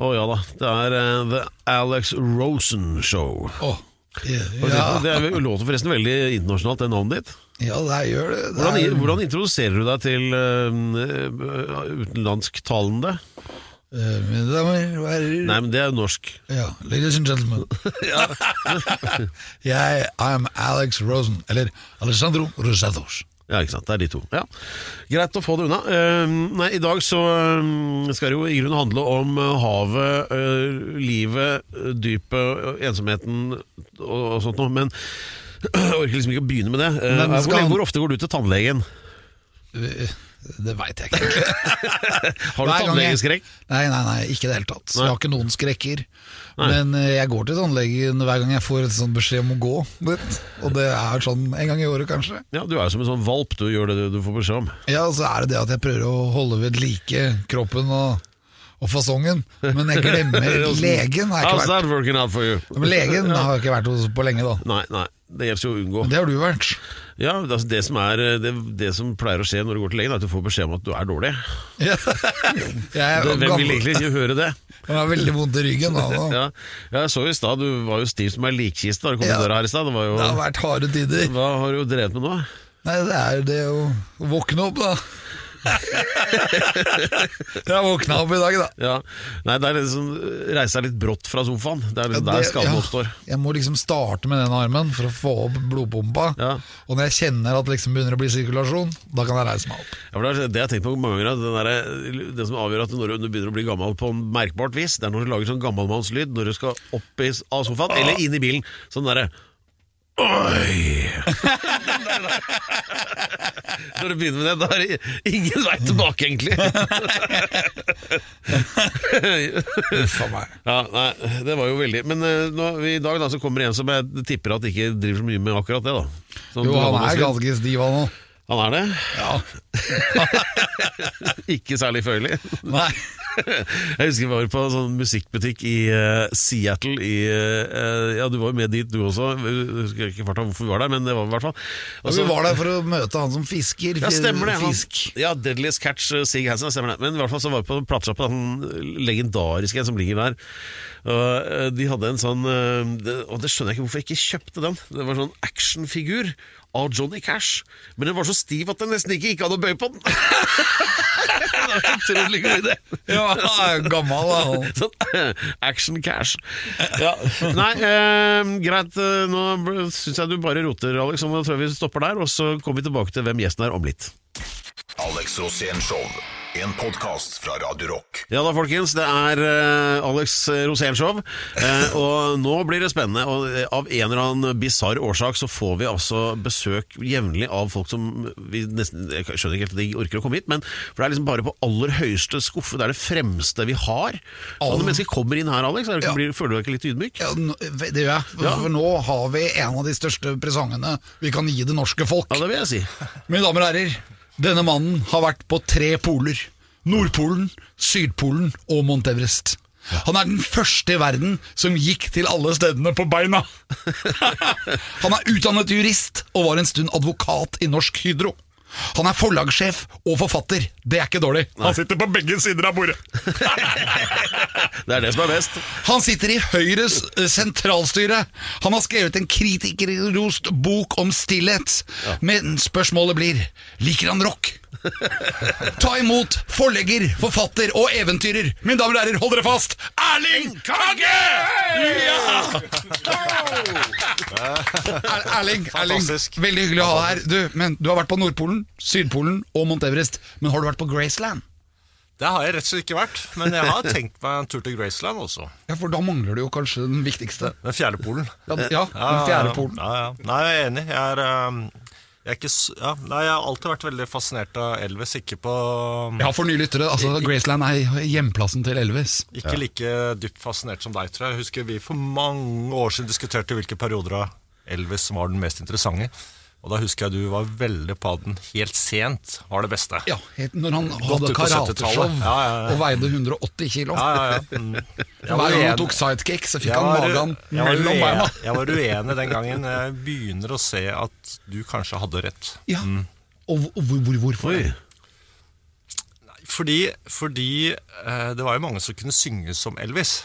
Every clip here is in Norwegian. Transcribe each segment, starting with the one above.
Å ja da. Det er uh, The Alex Rosen Show. Åh, ja, Det er låter forresten veldig internasjonalt, det navnet ditt. ja, det gjør det. det Hvordan, er, hvordan introduserer du deg til uh, utenlandsktalende? eh, mine damer og herrer Nei, men det er jo norsk. ja, Ladies and gentlemen. jeg er Alex Rosen. Eller Alessandro Rosatos. Ja, ikke sant. Det er de to. Ja. Greit å få det unna. Uh, nei, I dag så eh, skal det jo i grunnen handle om eh, havet, uh, livet, dypet, eh, ensomheten og, og sånt noe. Men jeg orker liksom ikke å begynne med det. Uh, Men hvor, skal hvor ofte går du til tannlegen? Det veit jeg ikke. Har du tannlegeskrekk? Nei, nei, nei, ikke i det hele tatt. Nei. Jeg har ikke noen skrekker. Men eh, jeg går til tannlegen hver gang jeg får et sånn beskjed om å gå dit. Og det er sånn en gang i året, kanskje. Ja, Du er jo som en sånn valp, du gjør det du- får beskjed om. Ja, og så er det det at jeg prøver å holde ved like kroppen og, og fasongen. Men jeg glemmer legen. Har jeg ikke vært. legen har jeg ikke vært hos på lenge, da. Nei, nei, det gjelder jo å unngå. Det har du vært. Ja, altså det, som er, det, det som pleier å skje når du går til legen, er at du får beskjed om at du er dårlig. Ja. Er er Hvem vil egentlig ikke høre det? Jeg har veldig vondt i ryggen. Da. Ja, jeg så i stad, du var jo stiv som ei likkiste da du kom Ja. til døra her i stad. Det Det har vært harde tider. Hva har du drevet med nå? Nei, det er det å våkne opp, da. Jeg har våkna opp i dag, da. Ja. Nei, det er liksom reise deg litt brått fra sofaen. Det er liksom der Det- skaden ja, oppstår. Jeg må liksom starte med den armen for å få opp blodpumpa. Ja. Og når jeg kjenner at det liksom begynner å bli sirkulasjon, da kan jeg reise meg opp. Ja, det, er, det har jeg tenkt på mange ganger. der, det som avgjør at når du begynner å bli gammel på en merkbart vis, det er når du lager sånn gammalmannslyd når du skal opp i, av sofaen, eller inn i bilen. Sånn derre Oi! Når du begynner med det, da er det ingen vei tilbake, egentlig. Uff a meg. Ja, nei, det var jo veldig Men eh, nå, i dag da så kommer det en som jeg tipper at ikke driver så mye med akkurat det. da Sånn Jo, han er ganske stiv, han òg. Han er det? Ja. ikke særlig følelig. Nei. Jeg husker vi var på en sånn musikkbutikk i uh, Seattle i, uh, Ja, du var jo med dit du også. Jeg husker ikke farta hvorfor vi var der, men det var vi i hvert fall. Og Og så- vi var der for å møte han som fisker. ja, stemmer det. Han, Fisk. ja, Deadliest Catch, uh, Sig Hansen, stemmer det. Men i hvert fall så var vi på platesjappa, den legendariske en som ligger der. Og De hadde en sånn det, Og det skjønner jeg ikke hvorfor jeg ikke kjøpte den. Det var en sånn actionfigur av Johnny Cash. Men den var så stiv at det nesten ikke gikk an å bøye på den. det var en utrolig god idé. Ja, gammel, da. Sånn action cash. Ja. Nei, eh, greit. eh, Nå syns jeg du bare roter, Alex. Nå tror jeg vi stopper der, og så kommer vi tilbake til hvem gjesten er om litt. Alex Rosén Show. En podkast fra Radio Rock. Ja da, folkens. Det er uh, Alex Rosénshow. Uh, og nå blir det spennende. Og eh, av en eller annen bisarr årsak så får vi altså besøk jevnlig av folk som vi nesten Jeg skjønner ikke helt at de orker å komme hit, men for det er liksom bare på aller høyeste skuffe. Det er det fremste vi har. Så All- når mennesker kommer inn her, Alex, er ikke, Ja. blir, føler du deg ikke litt ydmyk? Ja, det gjør jeg. For, Ja. for nå har vi en av de største presangene vi kan gi det norske folk. Ja, det vil jeg si. Mine damer og herrer, denne mannen har vært på tre poler. Nordpolen, Sydpolen og Mount Everest. Han er den første i verden som gikk til alle stedene på beina. Han er utdannet jurist og var en stund advokat i Norsk Hydro. Han er forlagssjef og forfatter. Det er ikke dårlig. Han sitter på begge sider av bordet. Det er det som er best. Han sitter i Høyres eh, sentralstyre. Han har skrevet en kritikerrost bok om stillhet. Men spørsmålet blir liker han rock? Ta imot forlegger, forfatter og eventyrer. Mine damer og herrer, hold dere fast! Erling Kagge! Ja! Er, Erling, Erling, veldig hyggelig å ha deg her. Du, men du har vært på Nordpolen, Sydpolen og Mont Everest. Men har du vært på Graceland? Det har jeg rett og slett ikke vært, men jeg har tenkt meg en tur til Graceland også. Ja, For da mangler du jo kanskje den viktigste. Den fjerde polen. Ja, ja den fjerde polen. Ja, ja. Nei, jeg er enig. Jeg er, um, Jeg, er ikke, ja, nei, jeg har alltid vært veldig fascinert av Elvis. Ikke, på, Ja, for nye lyttere, altså Graceland er hjemplassen til Elvis. ikke like dypt fascinert som deg, tror jeg. Jeg husker vi for mange år siden diskuterte hvilke perioder av Elvis som var den mest interessante. Og da husker jeg du var veldig på den helt sent var det beste. Ja, helt, Når han hadde karateshow Ja, ja, ja. og veide 180 kilo. Ja, ja, ja. Mm. Hver gang han tok sidekick, så fikk han var- magen jeg mellom beina. Jeg var uenig den gangen. Jeg begynner å se at du kanskje hadde rett. Ja. Og og hvor, hvorfor? Nei, Fordi, fordi eh, det var jo mange som kunne synge som Elvis.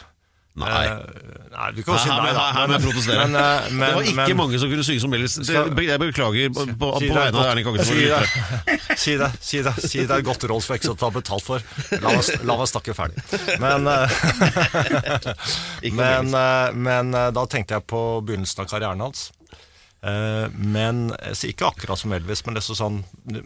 Nei. Eh, nei, du kan jo si nei, da. her må jeg protestere. Men, eh, men, det var ikke men- mange som kunne synge som Elvis. Det- Skal- Jeg beklager på, på, på Si det er vegne av godt- Erling Kagge. Si det, si det, si det, si det er godt råd for ikke å ta betalt for. La meg, la meg snakke ferdig. Men, eh, men, eh, men eh, da tenkte jeg på begynnelsen av karrieren hans. Eh, Men sier ikke akkurat som Elvis, men, det er sånn,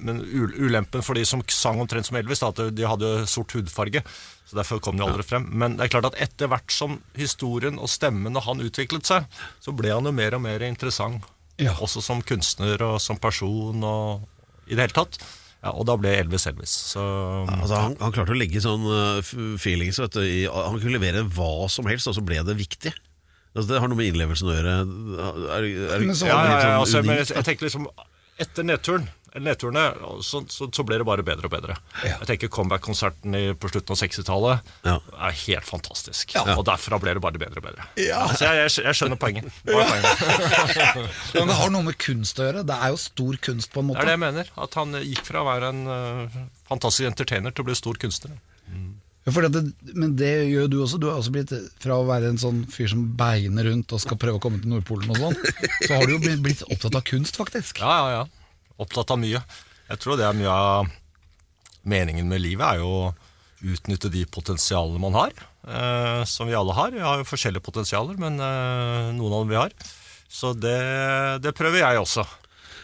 men ulempen for de som sang omtrent som Elvis, da, at de hadde sort hudfarge. Så Derfor kom de aldri frem. Men det er klart at etter hvert som historien og stemmen og han utviklet seg, så ble han jo mer og mer interessant. Ja. Også som kunstner og som person og i det hele tatt. Ja, og da ble Elvis Elvis. Så Altså, han, han klarte å legge sånn uh, feelings vet du, i, Han kunne levere hva som helst, og så ble det viktig. Altså, det har noe med innlevelsen å gjøre. Er, er, er, ja, ja, ja, altså, unikt, men jeg, jeg tenker liksom Etter nedturen eller nedturene, så, så, så ble det bare bedre og bedre. Ja. Jeg tenker Comeback-konserten på slutten av 60-tallet Ja. er helt fantastisk. Ja. Og derfra ble det bare bedre og bedre. Ja. Så jeg, jeg, skjønner poenget. Poenget. Men det har noe med kunst å gjøre. Det er jo stor kunst, på en måte. Det er det jeg mener. At han gikk fra å være en uh, fantastisk entertainer til å bli stor kunstner. Det, men det gjør du også. Du har også blitt Fra å være en sånn fyr som beiner rundt og skal prøve å komme til Nordpolen og sånn, så har du jo blitt opptatt av kunst, faktisk. Ja, ja, ja. Opptatt av mye. Jeg tror det er mye av meningen med livet, er jo å utnytte de potensialene man har. Eh, som vi alle har. Vi har jo forskjellige potensialer, men eh, noen av dem vi har. Så det, det prøver jeg også.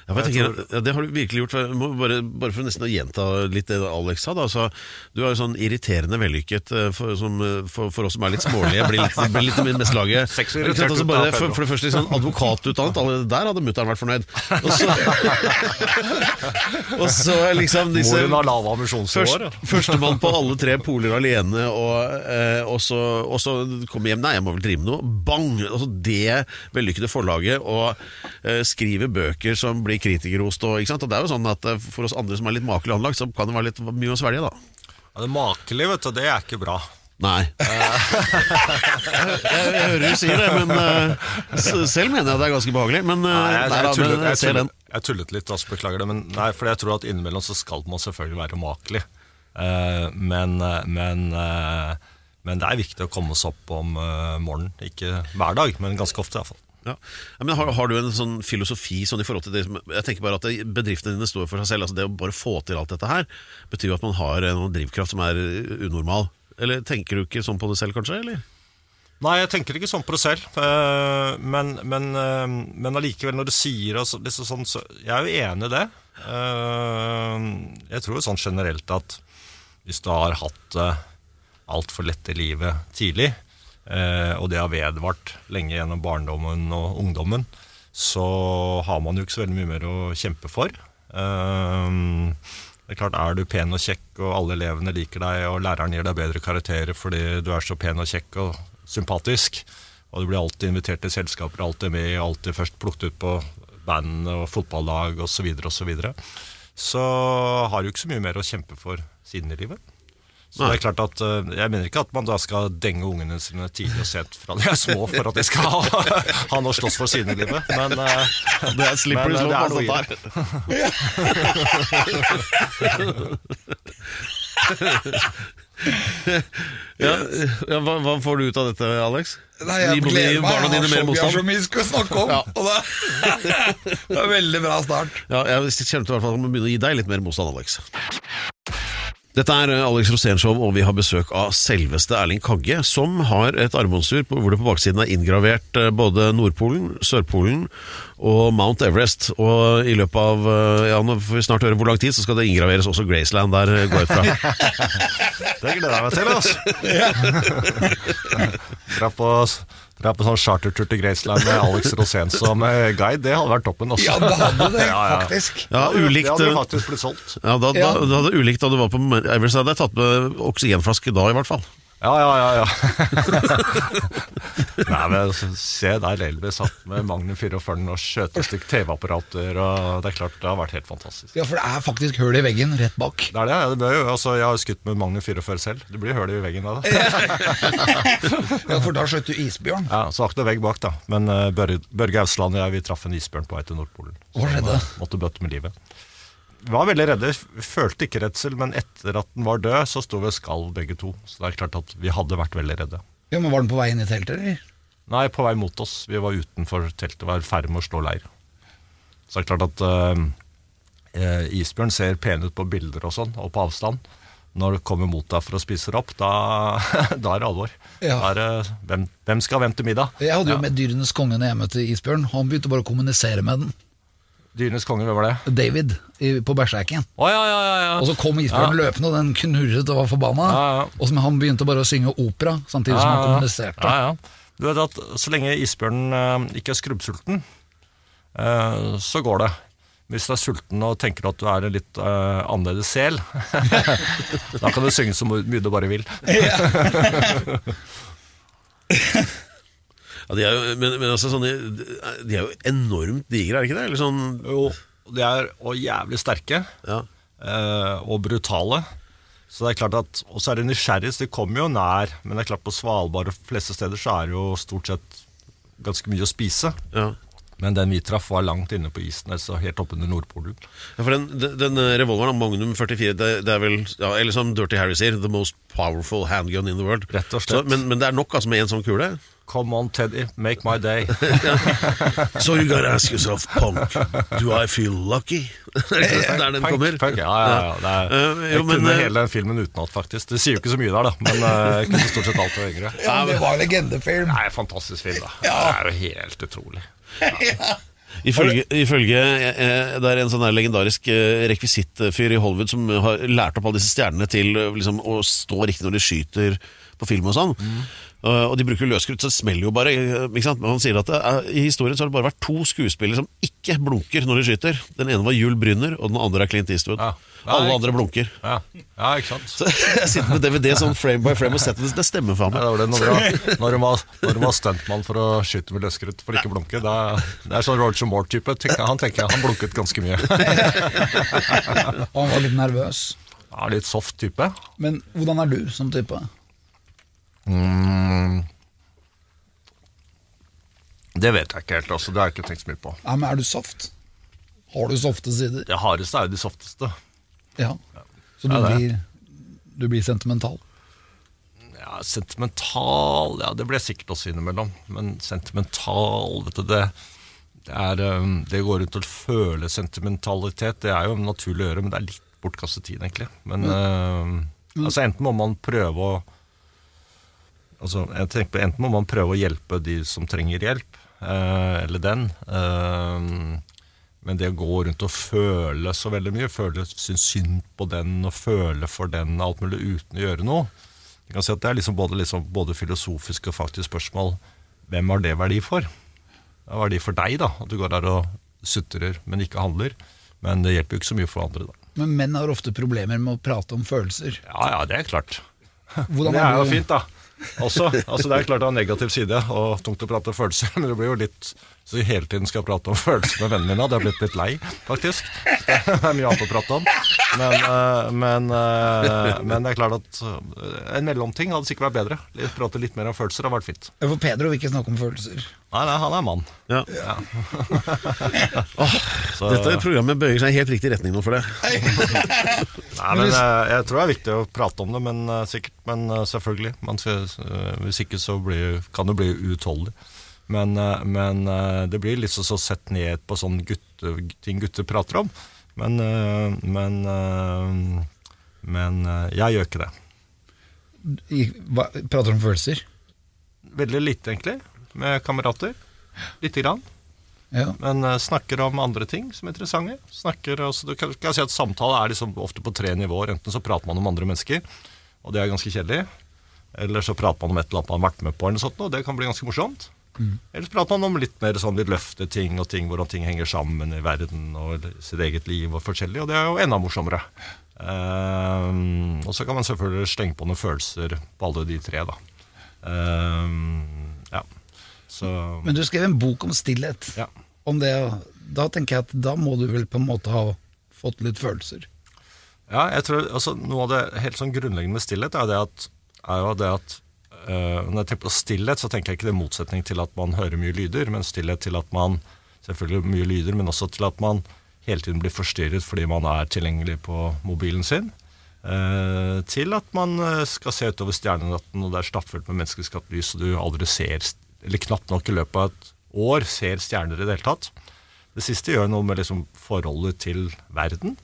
Ja, jeg Jeg ja, det har du virkelig gjort. Bare, bare for nesten å gjenta litt det Alex sa. Da, så, du er jo sånn irriterende vellykket eh, for, som, eh, for, for oss som er litt smålige. Blir litt, blir litt med mest laget. Sant, altså bare, for, for det første sånn advokatutdannet. Der hadde mutter'n vært fornøyd. Og så, og så liksom disse. Først. Førstemann på alle tre poler alene, og, eh, og, så, og så kommer hjem Nei, jeg må vel drive med noe. Bang! Altså det vellykkede forlaget, og eh, skrive bøker som blir kritikerrost. Og, ikke sant? og det er jo sånn at eh, For oss andre som er litt makelig anlagt, så kan det være litt mye å svelge, da. Ja, det makelige, vet du, det er ikke bra. Nei. jeg, jeg hører du sier det, men uh, selv mener jeg det er ganske behagelig. Men, uh, Nei, jeg, jeg, tullet, jeg, jeg ser den. tullet, jeg tullet litt, altså, beklager det. Men nei, for jeg tror at innimellom så skal man selvfølgelig være makelig. Uh, men, eh, men, men det er viktig å komme seg opp om morgenen. Ikke hver dag, men ganske ofte iallfall. Ja. Men har, har du en sånn filosofi sånn i forhold til det Jeg tenker bare at bedriftene dine står for seg selv. Altså det å bare få til alt dette her betyr jo at man har en drivkraft som er unormal. Eller tenker du ikke sånn på det selv, kanskje? eller? Nei, jeg tenker ikke sånn på det selv. eh, Men, men, eh, men allikevel, når du sier altså, sånn, så Jeg er jo enig i det. Eh, Jeg tror sånn generelt at hvis du har hatt det altfor lett i livet tidlig, og det har vedvart lenge gjennom barndommen og ungdommen, så har man jo ikke så veldig mye mer å kjempe for. Eh, Det er klart, Er du pen og kjekk, og alle elevene liker deg, og læreren gir deg bedre karakterer fordi du er så pen og kjekk og sympatisk, og du blir alltid invitert til selskaper, alltid med, alltid først plukket ut på band og fotballag osv., så, videre, og så, så har du ikke så mye mer å kjempe for siden i livet. Så det er klart at eh, Jeg mener ikke at man da skal denge ungene sine tidlig og sent fra de er små for at de skal ha, ha noe å slåss for siden i livet, men eh, Det er slippery slope, det altså, der. Ja, ja, hva, hva får du ut av dette, Alex? Nei, jeg Gi gleder meg. barna Jeg dine har mer så, vi har så mye vi skal snakke om. Ja. Og det, det er veldig bra start. Ja, jeg kjente i hvert fall at jeg må begynne å gi deg litt mer motstand, Alex. Dette er eh, Alex Rosénshow, og vi har besøk av selveste Erling Kagge, som har et armbåndsur hvor det på baksiden er inngravert eh, både Nordpolen, Sørpolen og Mount Everest. Og i løpet av eh, ja, nå får vi snart høre hvor lang tid, så skal det inngraveres også Graceland der, går jeg ut fra. det gleder jeg meg til. Altså. Dra på Dra på sånn chartertur til Graceland med Alex Rosén som guide, det hadde vært toppen. Også. Ja, det hadde det, Ja, ja. faktisk. Ja, Det hadde eh, faktisk blitt solgt. ja, da, Ja. Da, da hadde ulikt da du var på Everest, hadde jeg tatt med oksygenflaske da, i hvert fall. Ja, ja, ja. ja. Nei, men Se der Elvis satt med Magnum 44 og skjøt et stykke TV-apparater. og Det er klart, det har vært helt fantastisk. Ja, for det er faktisk hull i veggen rett bak. Det er det, ja, det altså, Jeg har skutt med Magnum 44 selv. Det blir høl i veggen av det. Ja, For da skjøt du isbjørn. Ja, Så akkurat vegg bak, da. Men uh, Børge, Ausland og jeg vi traff en isbjørn på vei til Nordpolen. Hva skjedde? Måtte bøtte med livet. Var veldig redde, følte ikke redsel, men etter at den var død, så sto vi og skalv begge to. Så det er klart at vi hadde vært veldig redde. Ja, men Var den på vei inn i teltet, eller? Nei, på vei mot oss. Vi var utenfor teltet, var i ferd med å slå leir. Så det er klart at eh, isbjørn ser pen ut på bilder og sånn, og på avstand. Når det kommer mot deg for å spise det opp, da, da er det alvor. Ja. Da er det, hvem, hvem skal hvem til middag? Jeg hadde jo Ja. med Dyrenes konge når jeg møtte isbjørn. Han begynte bare å kommunisere med den. Dyrenes konge, hvem var det? David i, på Berserken. Oh, ja, ja, ja, ja. Og så kom isbjørnen løpende, og den knurret og var forbanna. Ja, ja. Og så han begynte bare å synge opera samtidig som han kommuniserte. Ja, ja. Du vet at Så lenge isbjørnen eh, ikke er skrubbsulten, eh, så går det. Hvis du er sulten og tenker at du er en litt uh, annerledes sel, da kan du synge så mye du bare vil. Ja, de er jo, men, men altså, sånne, de er jo enormt digre, er det ikke det? Eller sånn, Jo, de er og jævlig sterke ja. eh, og brutale. Så det er klart at, Og så er de nysgjerrige, så de kommer jo nær. Men det er klart på Svalbard og fleste steder så er det jo stort sett ganske mye å spise. Ja. Men den vi traff, var langt inne på isen, altså helt oppunder Nordpolen. Ja, for den, den, den revolveren, Magnum 44, det, det er vel ja, Eller som Dirty Harry sier, the most powerful handgun in the world. Rett og slett. Så, men, men det er nok altså med én sånn kule? Come on, Teddy, make my day. So you gotta ask yourself, punk, do I feel lucky? der den Punk, kommer. punk, ja, ja, ja. Det er, uh, jo, jeg men, kunne uh, hele den filmen utenat, faktisk. Det sier jo ikke så mye der, da. Men uh, jeg kunne stort sett alt og yngre. Ja, men det var en legendefilm. En fantastisk film, da. Det er jo helt utrolig. Ifølge, ifølge eh, Det er en sånn der legendarisk eh, rekvisittfyr i Hollywood som har lært opp alle disse stjernene til eh, liksom, å stå riktig når de skyter på film og sånn. Eh, og de bruker løskrutt, så det smeller jo bare. eh, Ikke sant? Men han sier at det er, i historien så har det bare vært to skuespillere som ikke blunker når de skyter. Den ene var Jul Brynner, og den andre er Clint Eastwood. Ja. Alle andre blunker. Ja, ja ikke sant? Så jeg sitter med DVD sånn frame by frame og setter det. Det stemmer faen Ja, det meg. var det når du var, når du var stuntmann for å skyte med løskrutt for ikke å blunke. Da, det er sånn Roger Moore-type. Han tenker jeg, han blunket ganske mye. Han var litt nervøs. Ja, litt soft type. Men hvordan er du som type? Mm. Det vet jeg ikke helt. altså. Det har jeg ikke tenkt så mye på. Ja, men Er du soft? Har du softe sider? Det hardeste er jo de softeste. Ja. Så du, Ja, det. blir, du blir sentimental? Ja, Sentimental Ja, det blir jeg sikkert også innimellom. Men sentimental, vet du det det, er, um, det går rundt å føle sentimentalitet. Det er jo naturlig å gjøre, men det er litt bortkastet tid, egentlig. Men um, altså, enten må man prøve å Altså, jeg tenker på Enten må man prøve å hjelpe de som trenger hjelp, eh, eller den. Eh, men det å gå rundt og føle så veldig mye, føle synes synd på den og føle for den, alt mulig uten å gjøre noe jeg kan si at Det er liksom både, liksom, både filosofisk og faktisk spørsmål. Hvem har det verdi for? Det er verdi for deg, da, at du går der og sutrer, men ikke handler. Men det hjelper jo ikke så mye for andre. da. Men menn har ofte problemer med å prate om følelser. Ja, ja, det er klart. Hvordan det er jo fint, da. Også, altså Det er klart det har negativ side og tungt å prate om følelser, men det blir jo litt Så hele tiden skal jeg prate om følelser med vennene mine. Det har blitt litt lei, faktisk. Det er mye annet å prate om. Men, eh, men, eh, men det er klart at eh, en mellomting hadde sikkert vært bedre. Prate litt mer om følelser hadde vært fint. For Pedro vil ikke snakke om følelser. Nei, nei, han er mann. Ja. Så, Dette programmet bøyer seg i helt riktig retning nå for det. Nei, men Jeg tror det er viktig å prate om det, men sikkert. Men selvfølgelig. Man hvis ikke så blir, kan det bli uutholdelig. Men, eh, men eh, det blir sånn så sett ned på sånn gutte, ting gutter prater om. Men, eh, men, men jeg gjør ikke det. Hva, prater om følelser? Veldig lite, egentlig, med kamerater. Lite grann. Ja. Men snakker om andre ting som er interessante. Snakker, altså, du kan, kan si at Samtale er liksom ofte på tre nivåer. Enten så prater man om andre mennesker, og det er ganske kjedelig. Eller så prater man om et eller annet man har vært med på, eller noe sånt, og det kan bli ganske morsomt. Eller så prater man om litt mer sånn vidløftige ting, og ting, hvordan ting henger sammen i verden og sitt eget liv og forskjellig, og det er jo enda morsommere. Um, og så kan man selvfølgelig slenge på noen følelser på alle de tre, da. Um, ja. Så Men du skrev en bok om stillhet. Ja. Om det, da tenker jeg at da må du vel på en måte ha fått litt følelser. Ja, jeg tror altså, Noe av det helt sånn grunnleggende med stillhet er, det at, er jo det at Når jeg tenker på stillhet, så tenker jeg ikke det er motsetning til at man hører mye lyder, men stillhet til at man Selvfølgelig mye lyder, men også til at man hele tiden blir forstyrret fordi man er tilgjengelig på mobilen sin. Eh, til at man eh, skal se utover stjernenatten, og det er stappfullt med menneskeskapt lys, og du aldri ser, eller knapt nok i løpet av et år, ser stjerner i det hele tatt. Det siste gjør noe med liksom forholdet til verden.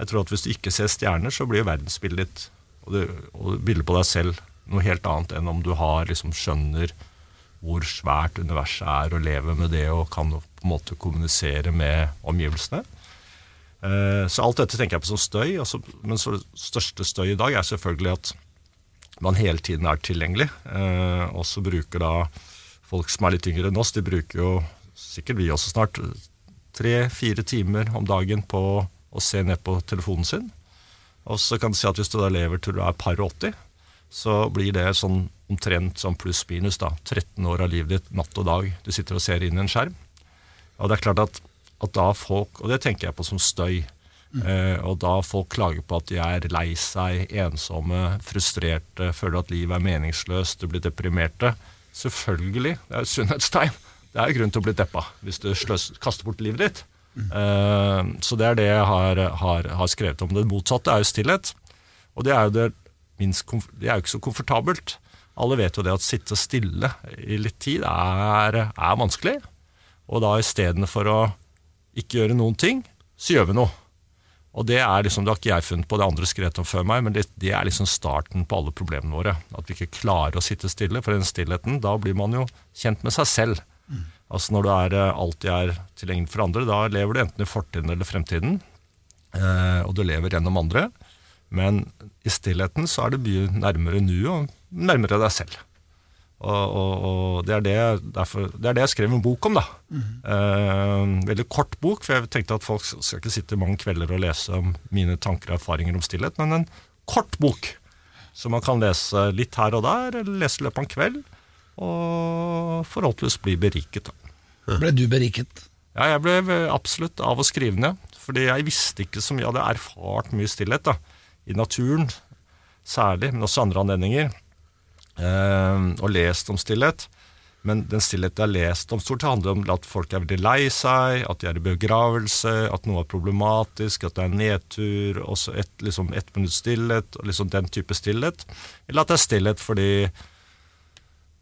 Jeg tror at Hvis du ikke ser stjerner, så blir verdensbildet ditt og, du, og bildet på deg selv noe helt annet enn om du har liksom skjønner hvor svært universet er, og lever med det og kan på en måte kommunisere med omgivelsene. Eh, Så alt dette tenker jeg på som støy. Altså, men så største støy i dag er selvfølgelig at man hele tiden er tilgjengelig. Eh, og så bruker da folk som er litt yngre enn oss, de bruker jo sikkert vi også snart tre-fire timer om dagen på å se ned på telefonen sin. Og så kan du si at hvis du da lever til du er par og 80, så blir det sånn omtrent sånn pluss-minus da, 13 år av livet ditt, natt og dag. Du sitter og ser inn i en skjerm. Og det er klart at, at da folk, og det tenker jeg på som støy, eh, og da folk klager på at de er lei seg, ensomme, frustrerte, føler at livet er meningsløst, du blir deprimerte, selvfølgelig, det er et sunnhetstegn. Det er grunn til å bli deppa hvis du sløs, kaster bort livet ditt. Eh, så det er det jeg har, har, har skrevet om. Det motsatte er jo stillhet. Og det er jo, det minst, det er jo ikke så komfortabelt. Alle vet jo det at sitte stille i litt tid er, er vanskelig. Og da istedenfor å ikke gjøre noen ting, så gjør vi noe. Og det er liksom, det har ikke jeg funnet på, det andre skrevet om før meg, men det, det er liksom starten på alle problemene våre. At vi ikke klarer å sitte stille, for den stillheten, da blir man jo kjent med seg selv. Altså Når du er, eh, alltid er tilgjengelig for andre, da lever du enten i fortiden eller fremtiden. Eh, og du lever gjennom andre. Men i stillheten så er det mye nærmere nuet og nærmere deg selv. Og, og, og det, er det, derfor, det er det jeg skrev en bok om, da. Eh, veldig kort bok, for jeg tenkte at folk skal ikke sitte mange kvelder og lese om mine tanker og erfaringer om stillhet, men en kort bok. som man kan lese litt her og der, eller lese i løpet av en kveld, og forhåpentligvis bli beriket. da. Ble du beriket? Ja, jeg ble absolutt av å skrive ned, fordi jeg visste ikke så mye. Jeg hadde erfart mye stillhet da, i naturen, særlig, men også andre anledninger, eh, og lest om stillhet. Men den stillheten jeg har lest om stort, handler om at folk er veldig lei seg, at de er i begravelse, at noe er problematisk, at det er nedtur, også et, liksom ett minutts stillhet, og liksom den type stillhet. Eller at det er stillhet fordi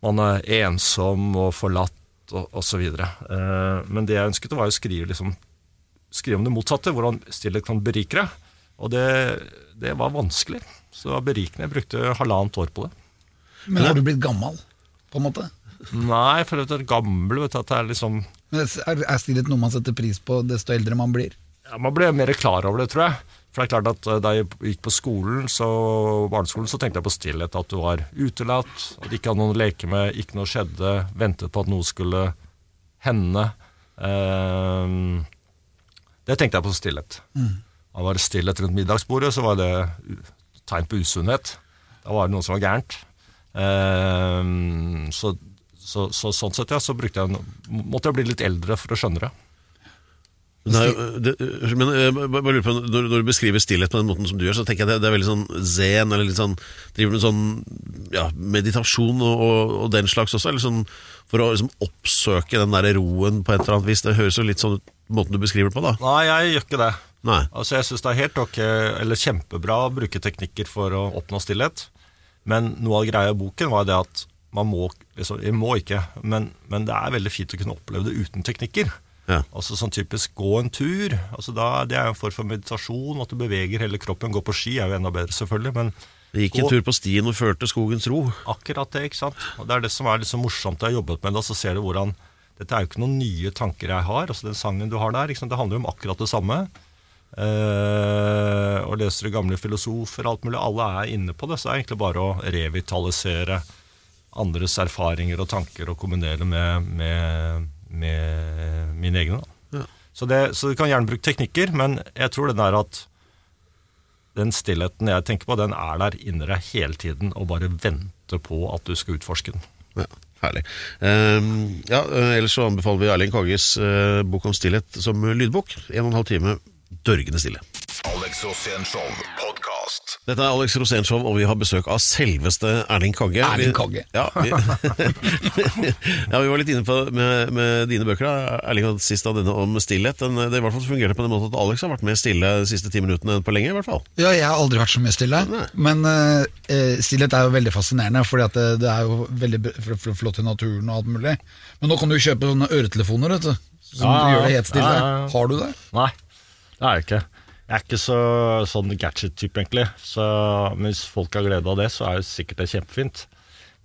man er ensom og forlatt og osv. Eh, men det jeg ønsket, var å skrive, liksom, skrive om det motsatte, hvordan stillhet kan berike deg. Og det, det var vanskelig. Så det var berikende. Jeg brukte halvannet år på det. Men har du blitt gammel, på en måte? Nei, for det er gammel, vet du, at det er liksom Men er, er stillhet noe man setter pris på desto eldre man blir? ja, Man ble mer klar over det, tror jeg. For det er klart at eh, Da jeg gikk på skolen, så, barneskolen, så tenkte jeg på stillhet. At du var utelatt, at du ikke hadde noen å leke med, ikke noe skjedde, ventet på at noe skulle hende. Eh, det tenkte jeg på stillhet. Da var det stillhet rundt middagsbordet, så var det tegn på usunnhet. Da var det noe som var gærent. Eh, så, så, så sånn sett, ja, så brukte jeg, en- måtte jeg bli litt eldre for å skjønne det. Nei, det men jeg bare bare lurer på, når, når du beskriver stillhet på den måten som du gjør, så tenker jeg det, det er veldig sånn zen, eller litt sånn Driver med sånn ja, meditasjon og, og, og den slags også, eller sånn for å liksom oppsøke den der roen på et eller annet vis. Det høres jo litt sånn ut måten du beskriver det på, da. Nei, jeg gjør ikke det. Nei. Altså, jeg syns det er helt ok, eller kjempebra å bruke teknikker for å oppnå stillhet. Men noe av greia i boken var det at man må liksom, Jeg må ikke, men, men det er veldig fint å kunne oppleve det uten teknikker. Ja. Altså sånn typisk gå en tur. Altså da, det er jo en form for meditasjon. At du beveger hele kroppen. Gå på ski er jo enda bedre, selvfølgelig. Men det gikk en tur på stien og følte skogens ro. Akkurat det, ikke sant. Og det er det som er så morsomt. Jeg har jobbet med det, og så ser du hvordan Dette er jo ikke noen nye tanker jeg har. Altså Den sangen du har der, det handler jo om akkurat det samme. Eh, og leser gamle filosofer og alt mulig, alle er inne på det. Så det er egentlig bare å revitalisere andres erfaringer og tanker og kombinere med, med, med mine egne. Da. Så, det, så du kan gjerne bruke teknikker, men jeg tror den der at den stillheten jeg tenker på, den er der inni deg hele tiden og bare venter på at du skal utforske den. Ja, herlig. Ehm, ja, eh, ellers så anbefaler vi Erling Kages uh, bok om stillhet som lydbok. En og en halv time dørgende stille. Alex Rosénshow podkast. Dette er Alex Rosénshow, og vi har besøk av selveste Erling Kagge. Erling Vi- Ja, vi, ja, vi var litt inne på med, med dine bøker. da. Erling hadde sist av denne om stillhet. Den, det i hvert fall fungerte på den måten at Alex har vært mer stille de siste ti minuttene enn på lenge. i hvert fall. Ja, jeg har aldri vært så mye stille. Nei. Men eh, eh, stillhet er jo veldig fascinerende, fordi at det, det er jo veldig flott i naturen og alt mulig. Men nå kan du jo kjøpe sånne øretelefoner, vet du. Som Ja, gjør det helt stille. Ja, ja. Har du det? Nei, det er jeg ikke. Jeg er ikke så, sånn gadget-type, egentlig. Så hvis folk har glede av det, så er det sikkert det kjempefint.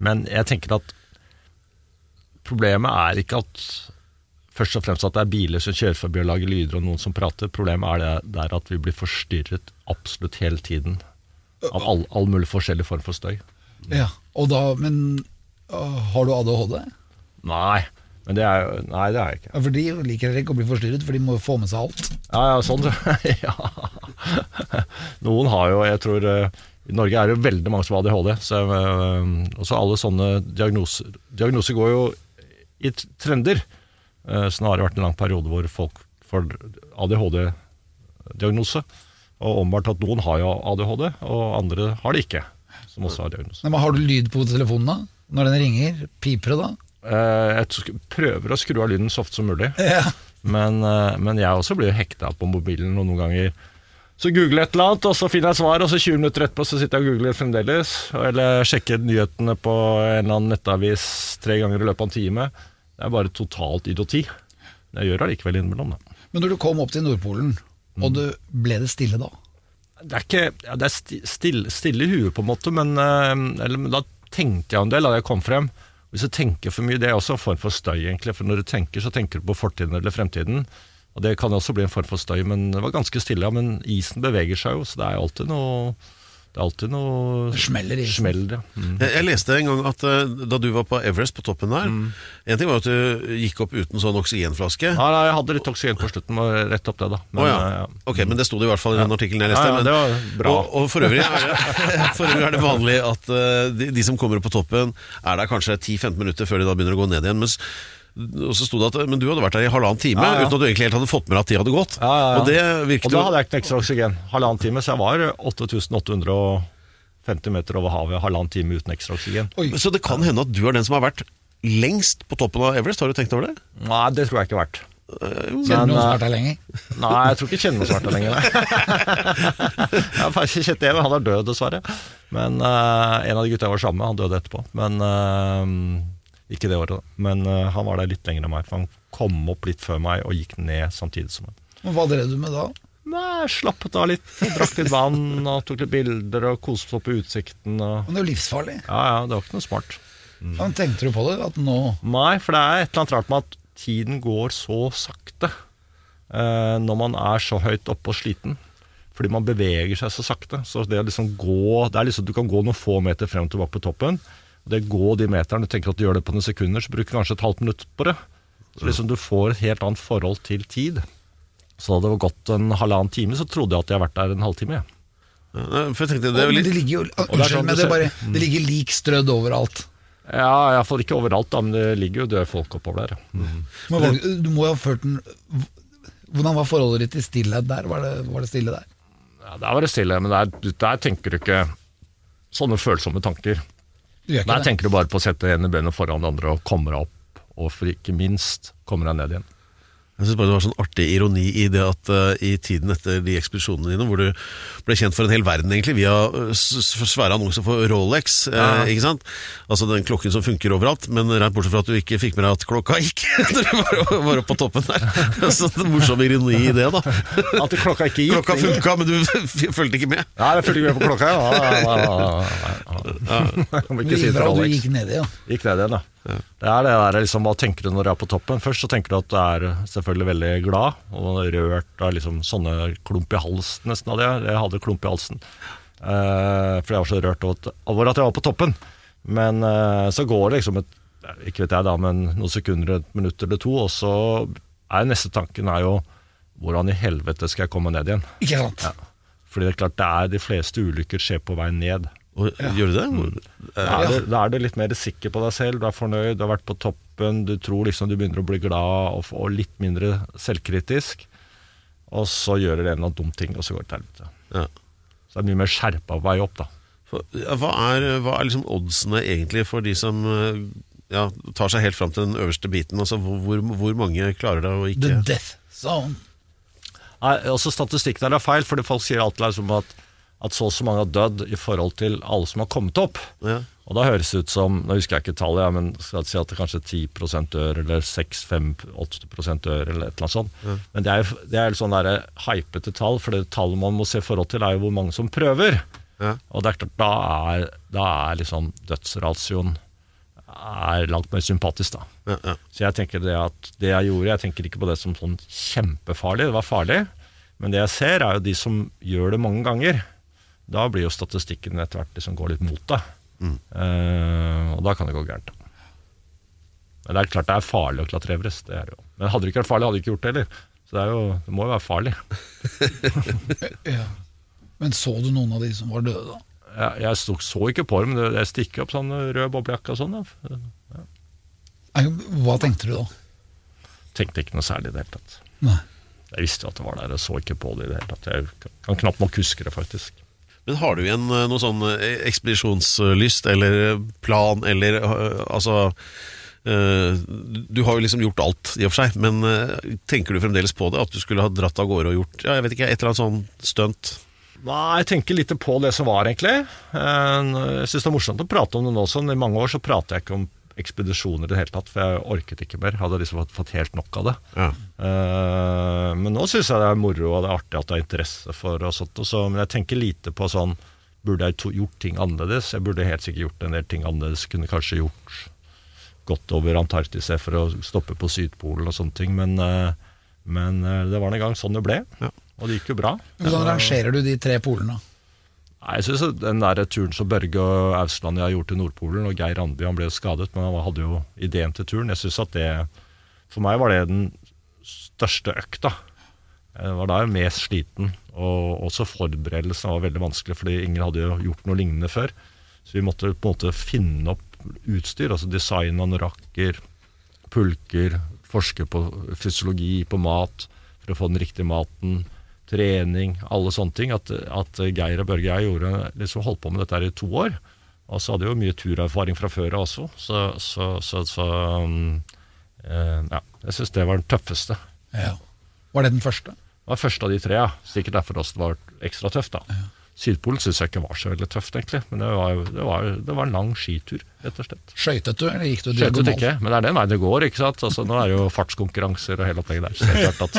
Men jeg tenker at problemet er ikke at først og fremst at det er biler som kjører forbi og lager lyder, og noen som prater. Problemet er det der at vi blir forstyrret absolutt hele tiden. Av all, all mulig forskjellig form for støy. Ja. Og da, men har du ADHD? Nei, men det er jo Nei, det er jeg ikke. Ja, For de liker ikke å bli forstyrret, for de må få med seg alt. Ja, ja, sånn. ja. Noen har jo, jeg tror eh, I Norge er det jo veldig mange som har ADHD. Så, eh, og så alle sånne diagnoser Diagnoser går jo i trender. Eh, Så nå har det vært en lang periode hvor folk får ADHD-diagnose. Og åpenbart at noen har jo ADHD, og andre har det ikke. Som også har diagnose. Men har du lyd på telefonen da? Når den ringer, piper det da? Eh, Jeg prøver å skru av lyden så ofte som mulig. Ja. Men, eh, men jeg også blir hekta på mobilen og noen ganger så googler jeg et eller annet, og så finner jeg svar, og så 20 minutter etterpå så sitter jeg og googler fremdeles. Eller sjekker nyhetene på en eller annen nettavis tre ganger i løpet av en time. Det er bare totalt idioti. Jeg gjør allikevel innimellom, da. Men når du kom opp til Nordpolen, og du ble det stille da? Det er ikke ja, Det er stille, stille i huet, på en måte, men, eh, eller, da tenkte jeg en del da jeg kom frem. Hvis du tenker for mye, det er også en form for støy, egentlig. For når du tenker, så tenker du på fortiden eller fremtiden. Og det kan også bli en form for støy, men det var ganske stille. Men isen beveger seg jo, så det er alltid noe Det er alltid noe Det smeller i Smeller, smell, ja. Mm. Jeg, jeg leste en gang at uh, da du var på Everest, på toppen der En ting var at du gikk opp uten sånn oksygenflaske. Ja, nei, jeg hadde litt oksygen på slutten, Var rett opp det, da. Men, oh, ja. eh, ja. Ok, men det sto det i hvert fall i den artikkelen jeg leste. Ja, ja, men- det var bra. Og, og for, øvrig er det, for øvrig er det vanlig at uh, de, de som kommer opp på toppen, er der kanskje 10-15 minutter før de da begynner å gå ned igjen. Mens, og så sto det at Men du hadde vært der i halvannen time Ja, ja. uten at du egentlig helt hadde fått med deg at de hadde gått. Ja, ja, ja. Og det virket Og da hadde jeg ikke ekstra oksygen. Halvannen time, så jeg var 8850 meter over havet halvannen time uten ekstra oksygen. Oi. Så det kan hende at du er den som har vært lengst på toppen av Everest. Har du tenkt over det? Nei, det tror jeg ikke har vært. Kjenner du noen som har vært lenger? Nei, jeg tror ikke jeg kjenner vært svart lenger. jeg har faktisk kjent en, men han er død, dessverre. Men uh, En av de gutta jeg var sammen med, han døde etterpå. Men eh, Ikke det året, da. Men eh, han var der litt lenger enn meg. For han kom opp litt før meg og gikk ned samtidig som meg. Hva drev du med da? Nei, slappet av litt, drakk litt vann og tok litt bilder og koste opp på utsikten. Og... Men det er jo livsfarlig. Ja, ja, det var ikke noe smart. Mm. men tenkte du på det? At nå Nei, for det er et eller annet rart med at tiden går så sakte eh, når man er så høyt oppe og sliten. Fordi man beveger seg så sakte. Så det å liksom gå det er liksom, Du kan gå noen få meter frem og tilbake på toppen. Det gå de meterne, du tenker at du gjør det på noen sekunder, så bruker du kanskje et halvt minutt på det. Så liksom du får et helt annet forhold til tid. Så hadde det gått en halvannen time, så trodde jeg at jeg har vært der en halvtime. For jeg tenkte, det er litt ligger jo Unnskyld, sånn men det det, bare, det ligger lik strødd overalt. Ja, iallfall ikke overalt, da, men det ligger jo døde folk oppover der. Mm. Men var, du må jo ha ført den Hvordan var forholdet ditt til stillhet der? Var det, var det stille der? Ja, Der var det stille, men der, der tenker du ikke sånne følsomme tanker. Der tenker du bare på å sette ene benet foran det andre og komme deg opp, og for ikke minst komme deg ned igjen. Jeg synes bare det var sånn artig ironi i det at uh, i tiden etter de ekspedisjonene dine, hvor du ble kjent for en hel verden egentlig via eh, svære annonser for Rolex, eh, ikke sant? Altså den klokken som funker overalt, men rent bortsett fra at du ikke fikk med deg at klokka gikk når du var, var oppe på toppen der. Så det er en morsom ironi i det, da. At klokka ikke gikk. Klokka funka, men du fulgte ikke med. Ja, jeg fulgte ikke med på klokka. Ja, ja, ja, ja, ja, ja. Jeg må ikke si det til du gikk ned i, ja. Gikk ned igjen, da. Det er det der liksom, Hva tenker du når du er på toppen? Først så tenker du at du er selvfølgelig veldig glad og rørt av liksom sånne klump i halsen nesten av det. Jeg hadde klump i halsen. Uh, for jeg var så rørt over- at jeg var på toppen. Men uh, så går det liksom et ikke vet jeg da, men noen sekunder, et minutt eller to, og så er neste tanken er jo hvordan i helvete skal jeg komme ned igjen? Ikke sant? Fordi det er klart det er de fleste ulykker skjer på vei ned. Og, Gjør du det? Da er, det, da er du litt mer sikker på deg selv, du er fornøyd, du har vært på toppen, du tror liksom du begynner å bli glad og, og litt mindre selvkritisk. Og så gjør du en eller annen dum ting, og så går det til helvete. Ja. Så det er mye mer skjerpa vei opp, da. For, ja, hva, er, hva er liksom oddsene egentlig for de som eh, ja, tar seg helt fram til den øverste biten? Altså, hvor, hvor, mange klarer det å The death zone. Nei, også Statistikken her er feil, fordi folk sier alltid liksom at, at så og så mange har dødd i forhold til alle som har kommet opp. Ja. Og da høres det ut som Nå husker jeg ikke tallet, ja, men skal jeg si at det kanskje 10 dør, eller 6-5-8 dør, eller et eller annet sånt. Men det er jo det er sånn der hypete tall, for det tallet man må se forhold til, er jo hvor mange som prøver. Ja. Og det er klart, da er, da er liksom dødsratioen er langt mer sympatisk, da. Ja, ja. Så jeg tenker det at det jeg gjorde, jeg tenker ikke på det som sånn kjempefarlig, det var farlig. Men det jeg ser, er jo de som gjør det mange ganger. Da blir jo statistikken etter hvert liksom går litt mot deg. Eh, og da kan det gå gærent. Men det er klart det er farlig å klatre Everest. Det er det jo. Men hadde det ikke vært farlig, hadde du ikke gjort det heller. Så det, er jo, det må jo være farlig. Ja. Men så du noen av de som var døde, da? Jeg, jeg sto, så ikke på dem, men jeg stikker opp sånn rød boblejakke og sånn. Ja. Hva tenkte du da? Tenkte ikke noe særlig i det hele tatt. Nei. Jeg visste jo at det var der, jeg så ikke på det i det hele tatt. Jeg kan knapt nok huske det, faktisk. Men har du igjen eh, noe sånn eh, ekspedisjonslyst eller plan eller eh, altså eh, Du har jo liksom gjort alt i og for seg, men eh, tenker du fremdeles på det? At du skulle ha dratt av gårde og gjort ja, jeg vet ikke, et eller annet sånn stunt? Nei, jeg tenker litt på det som var, egentlig. Eh, Jeg syns det er morsomt å prate om det nå. Sånn. I mange år så prater jeg ikke om ekspedisjoner i det hele tatt, for jeg orket ikke mer. Hadde liksom fått, fått helt nok av det. Ja. Uh, men nå syns jeg det er moro og det er artig at det er interesse for og sånt. Og så, men jeg tenker lite på sånn Burde jeg to, gjort ting annerledes? Jeg burde helt sikkert gjort en del ting annerledes. Kunne kanskje gjort gått over Antarktis for å stoppe på Sydpolen og sånne ting. Men, uh, men uh, det var en gang sånn det ble. Ja. Og det gikk jo bra. Hvordan rangerer du de tre polene? Nei, jeg synes Den der turen som Børge og Ausland har gjort til Nordpolen, og Geir Randby han ble skadet, men han hadde jo ideen til turen. Jeg synes at det For meg var det den største økta. Jeg var da jeg mest sliten, og også forberedelsen var veldig vanskelig, fordi ingen hadde jo gjort noe lignende før. Så vi måtte på en måte finne opp utstyr, altså designe anorakker, pulker, forske på fysiologi, på mat, for å få den riktige maten, trening, alle sånne ting. At, at Geir og Børge og jeg gjorde, liksom holdt på med dette her i to år. Og så hadde jeg jo mye turerfaring fra før av også, så, så, så, så um, eh, ja, jeg syns det var den tøffeste. Ja. Var det den første? Det var første av de tre, ja. Sikkert derfor også det var ekstra tøft. da. Sydpolen syns jeg ikke var så veldig tøft, egentlig. Men det var, det var, det var en lang skitur, rett og slett. Skøytet du, eller gikk du Skjønte Skøytet ikke, men det er den veien det går. ikke sant? Altså, nå er det jo fartskonkurranser og hele opplegget der. Så det er klart at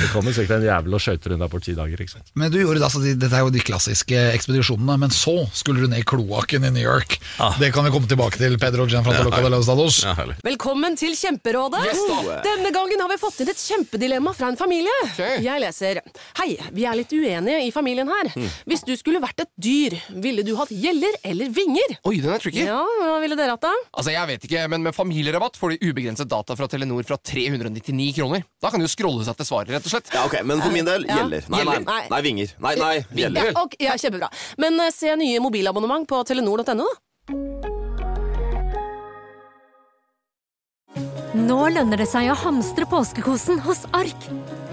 Det kommer sikkert en jævel og skøyter rundt der på ti dager. ikke sant? Men du gjorde altså, Dette er jo de klassiske ekspedisjonene, men så skulle du ned i kloakken i New York. Det kan vi komme tilbake til, Pedro Gianfranco ja, de los Dados. Ja. Velkommen til Kjemperådet. Yes. Denne gangen har vi fått inn et kjempedilemma fra en familie. Okay. Jeg leser Hei, vi er litt uenige i familien her. Mm. Hvis du skulle vært et dyr, ville du hatt gjeller eller vinger? Oi, den er tricky. Ja, Hva ville dere hatt, da? Altså, jeg vet ikke, men Med familierabatt får du ubegrenset data fra Telenor fra 399 kroner. Da kan du scrolle seg til svaret, rett og slett. Ja, ok, Men for min del Ja. gjeller. Nei, nei, nei, nei, vinger. Nei, nei, gjeller. Ja, okay, ja, Kjempebra. Men eh, se nye mobilabonnement på telenor.no, da. Nå lønner det seg å hamstre påskekosen hos Ark.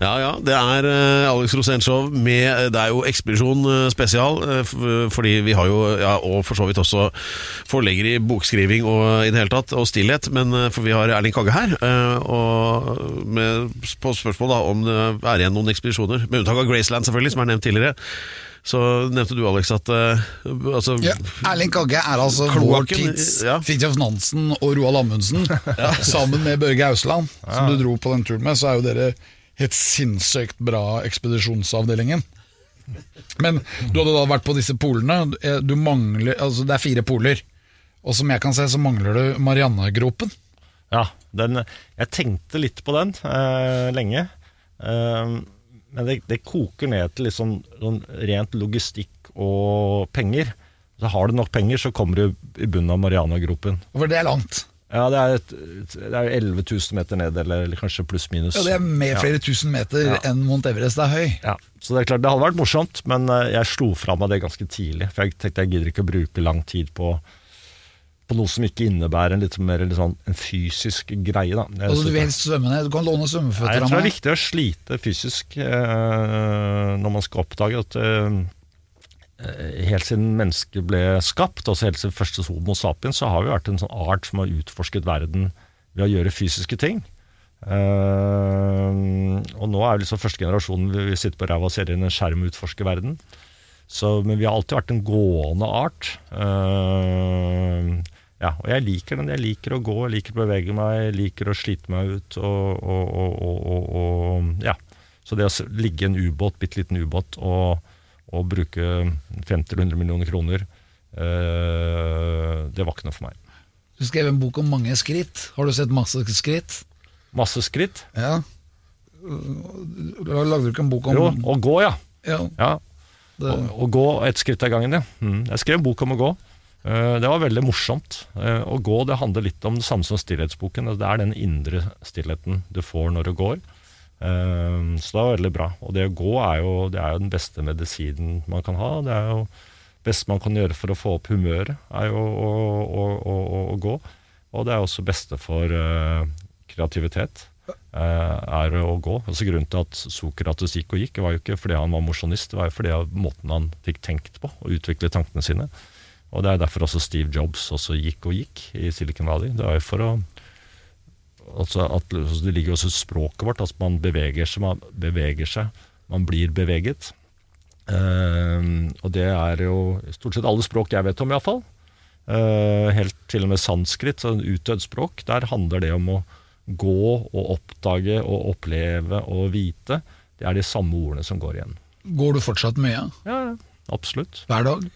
Ja, ja, det er eh, Alex Rosén med Det er jo Ekspedisjon eh, spesial, eh, fordi vi har jo, ja, og for så vidt også forlegger i bokskriving og i det hele tatt, og stillhet, men eh, for vi har Erling Kagge her, eh, og med, på spørsmål da om det er igjen noen ekspedisjoner, med unntak av Graceland selvfølgelig, som er nevnt tidligere. så nevnte du, Alex, at uh, altså, Ja, Erling Kagge er altså vår Kloakken, tids ja. Fridtjof Nansen og Roald Amundsen. Sammen med Børge Ausland, som du dro på den turen med, så er jo dere helt sinnssykt bra ekspedisjonsavdelingen. Men du hadde da vært på disse polene. Du mangler, altså Det er fire poler. Og som jeg kan se, så mangler du Mariannegropen. Ja, den, jeg tenkte litt på den eh, lenge. Eh, men det, det koker ned til liksom, sånn rent logistikk og penger. Så har du nok penger, så kommer du i bunnen av Marianagropen. For det er langt. Ja, det er, et, det er 11 000 meter ned, eller, eller kanskje pluss-minus. Ja, Det er med flere tusen meter Ja. enn Mount Everest er høy. Ja, så det er klart det hadde vært morsomt, men eh, jeg slo fra meg det ganske tidlig. For jeg tenkte jeg gidder ikke å bruke lang tid på, på noe som ikke innebærer en litt mer litt sånn, en fysisk greie. Da. Jeg, Altså, du vil helst svømme ned. Du kan låne svømmeføtter Nei, meg. jeg tror det er viktig å slite fysisk øh, når man skal oppdage at eh, helt siden mennesket ble skapt, altså helt siden første homo sapiens, så har vi vært en sånn art som har utforsket verden ved å gjøre fysiske ting. Uh, og nå er vi liksom første generasjonen vi, sitter på ræva og ser inn en skjerm og utforsker verden. Så, men vi har alltid vært en gående art. Uh, ja, og jeg liker den. Jeg liker å gå, jeg liker å bevege meg, jeg liker å slite meg ut. Og, og, og, og ja. Så det å ligge i en ubåt, bitte liten ubåt, og, og bruke 50-100 millioner kroner, eh, det var ikke noe for meg. Du skrev en bok om mange skritt. Har du sett masse skritt? Masse skritt. Ja. Lagde du ikke en bok om Jo, å gå, ja. Ja, ja. det, Å, å gå ett skritt av gangen, ja. Mm. Jeg skrev en bok om å gå. Eh, Det var veldig morsomt. Eh, Å gå det handler litt om det samme som stillhetsboken. Altså, Det er den indre stillheten du får når du går. Eh, Så det var veldig bra. Og det å gå er jo, det er jo den beste medisinen man kan ha. Det er jo beste man kan gjøre for å få opp humøret, er jo å, å, å, å, gå. Og det er også beste for eh, kreativitet. eh, er å gå. Altså Grunnen til at Sokrates gikk og gikk, var jo ikke fordi han var mosjonist, det var jo fordi av måten han fikk tenkt på, og utvikle tankene sine. Og Det er derfor også Steve Jobs også gikk og gikk i Silicon Valley. Det var jo for å altså at altså Det ligger også i språket vårt, at man beveger seg, man beveger seg, man blir beveget. Uh, og det er jo stort sett alle språk jeg vet om, iallfall. Uh, helt til og med sanskrit, sånn utdødd språk. Der handler det om å gå og oppdage og oppleve og vite. Det er de samme ordene som går igjen. går du fortsatt mye? Ja, absolutt. Hver dag?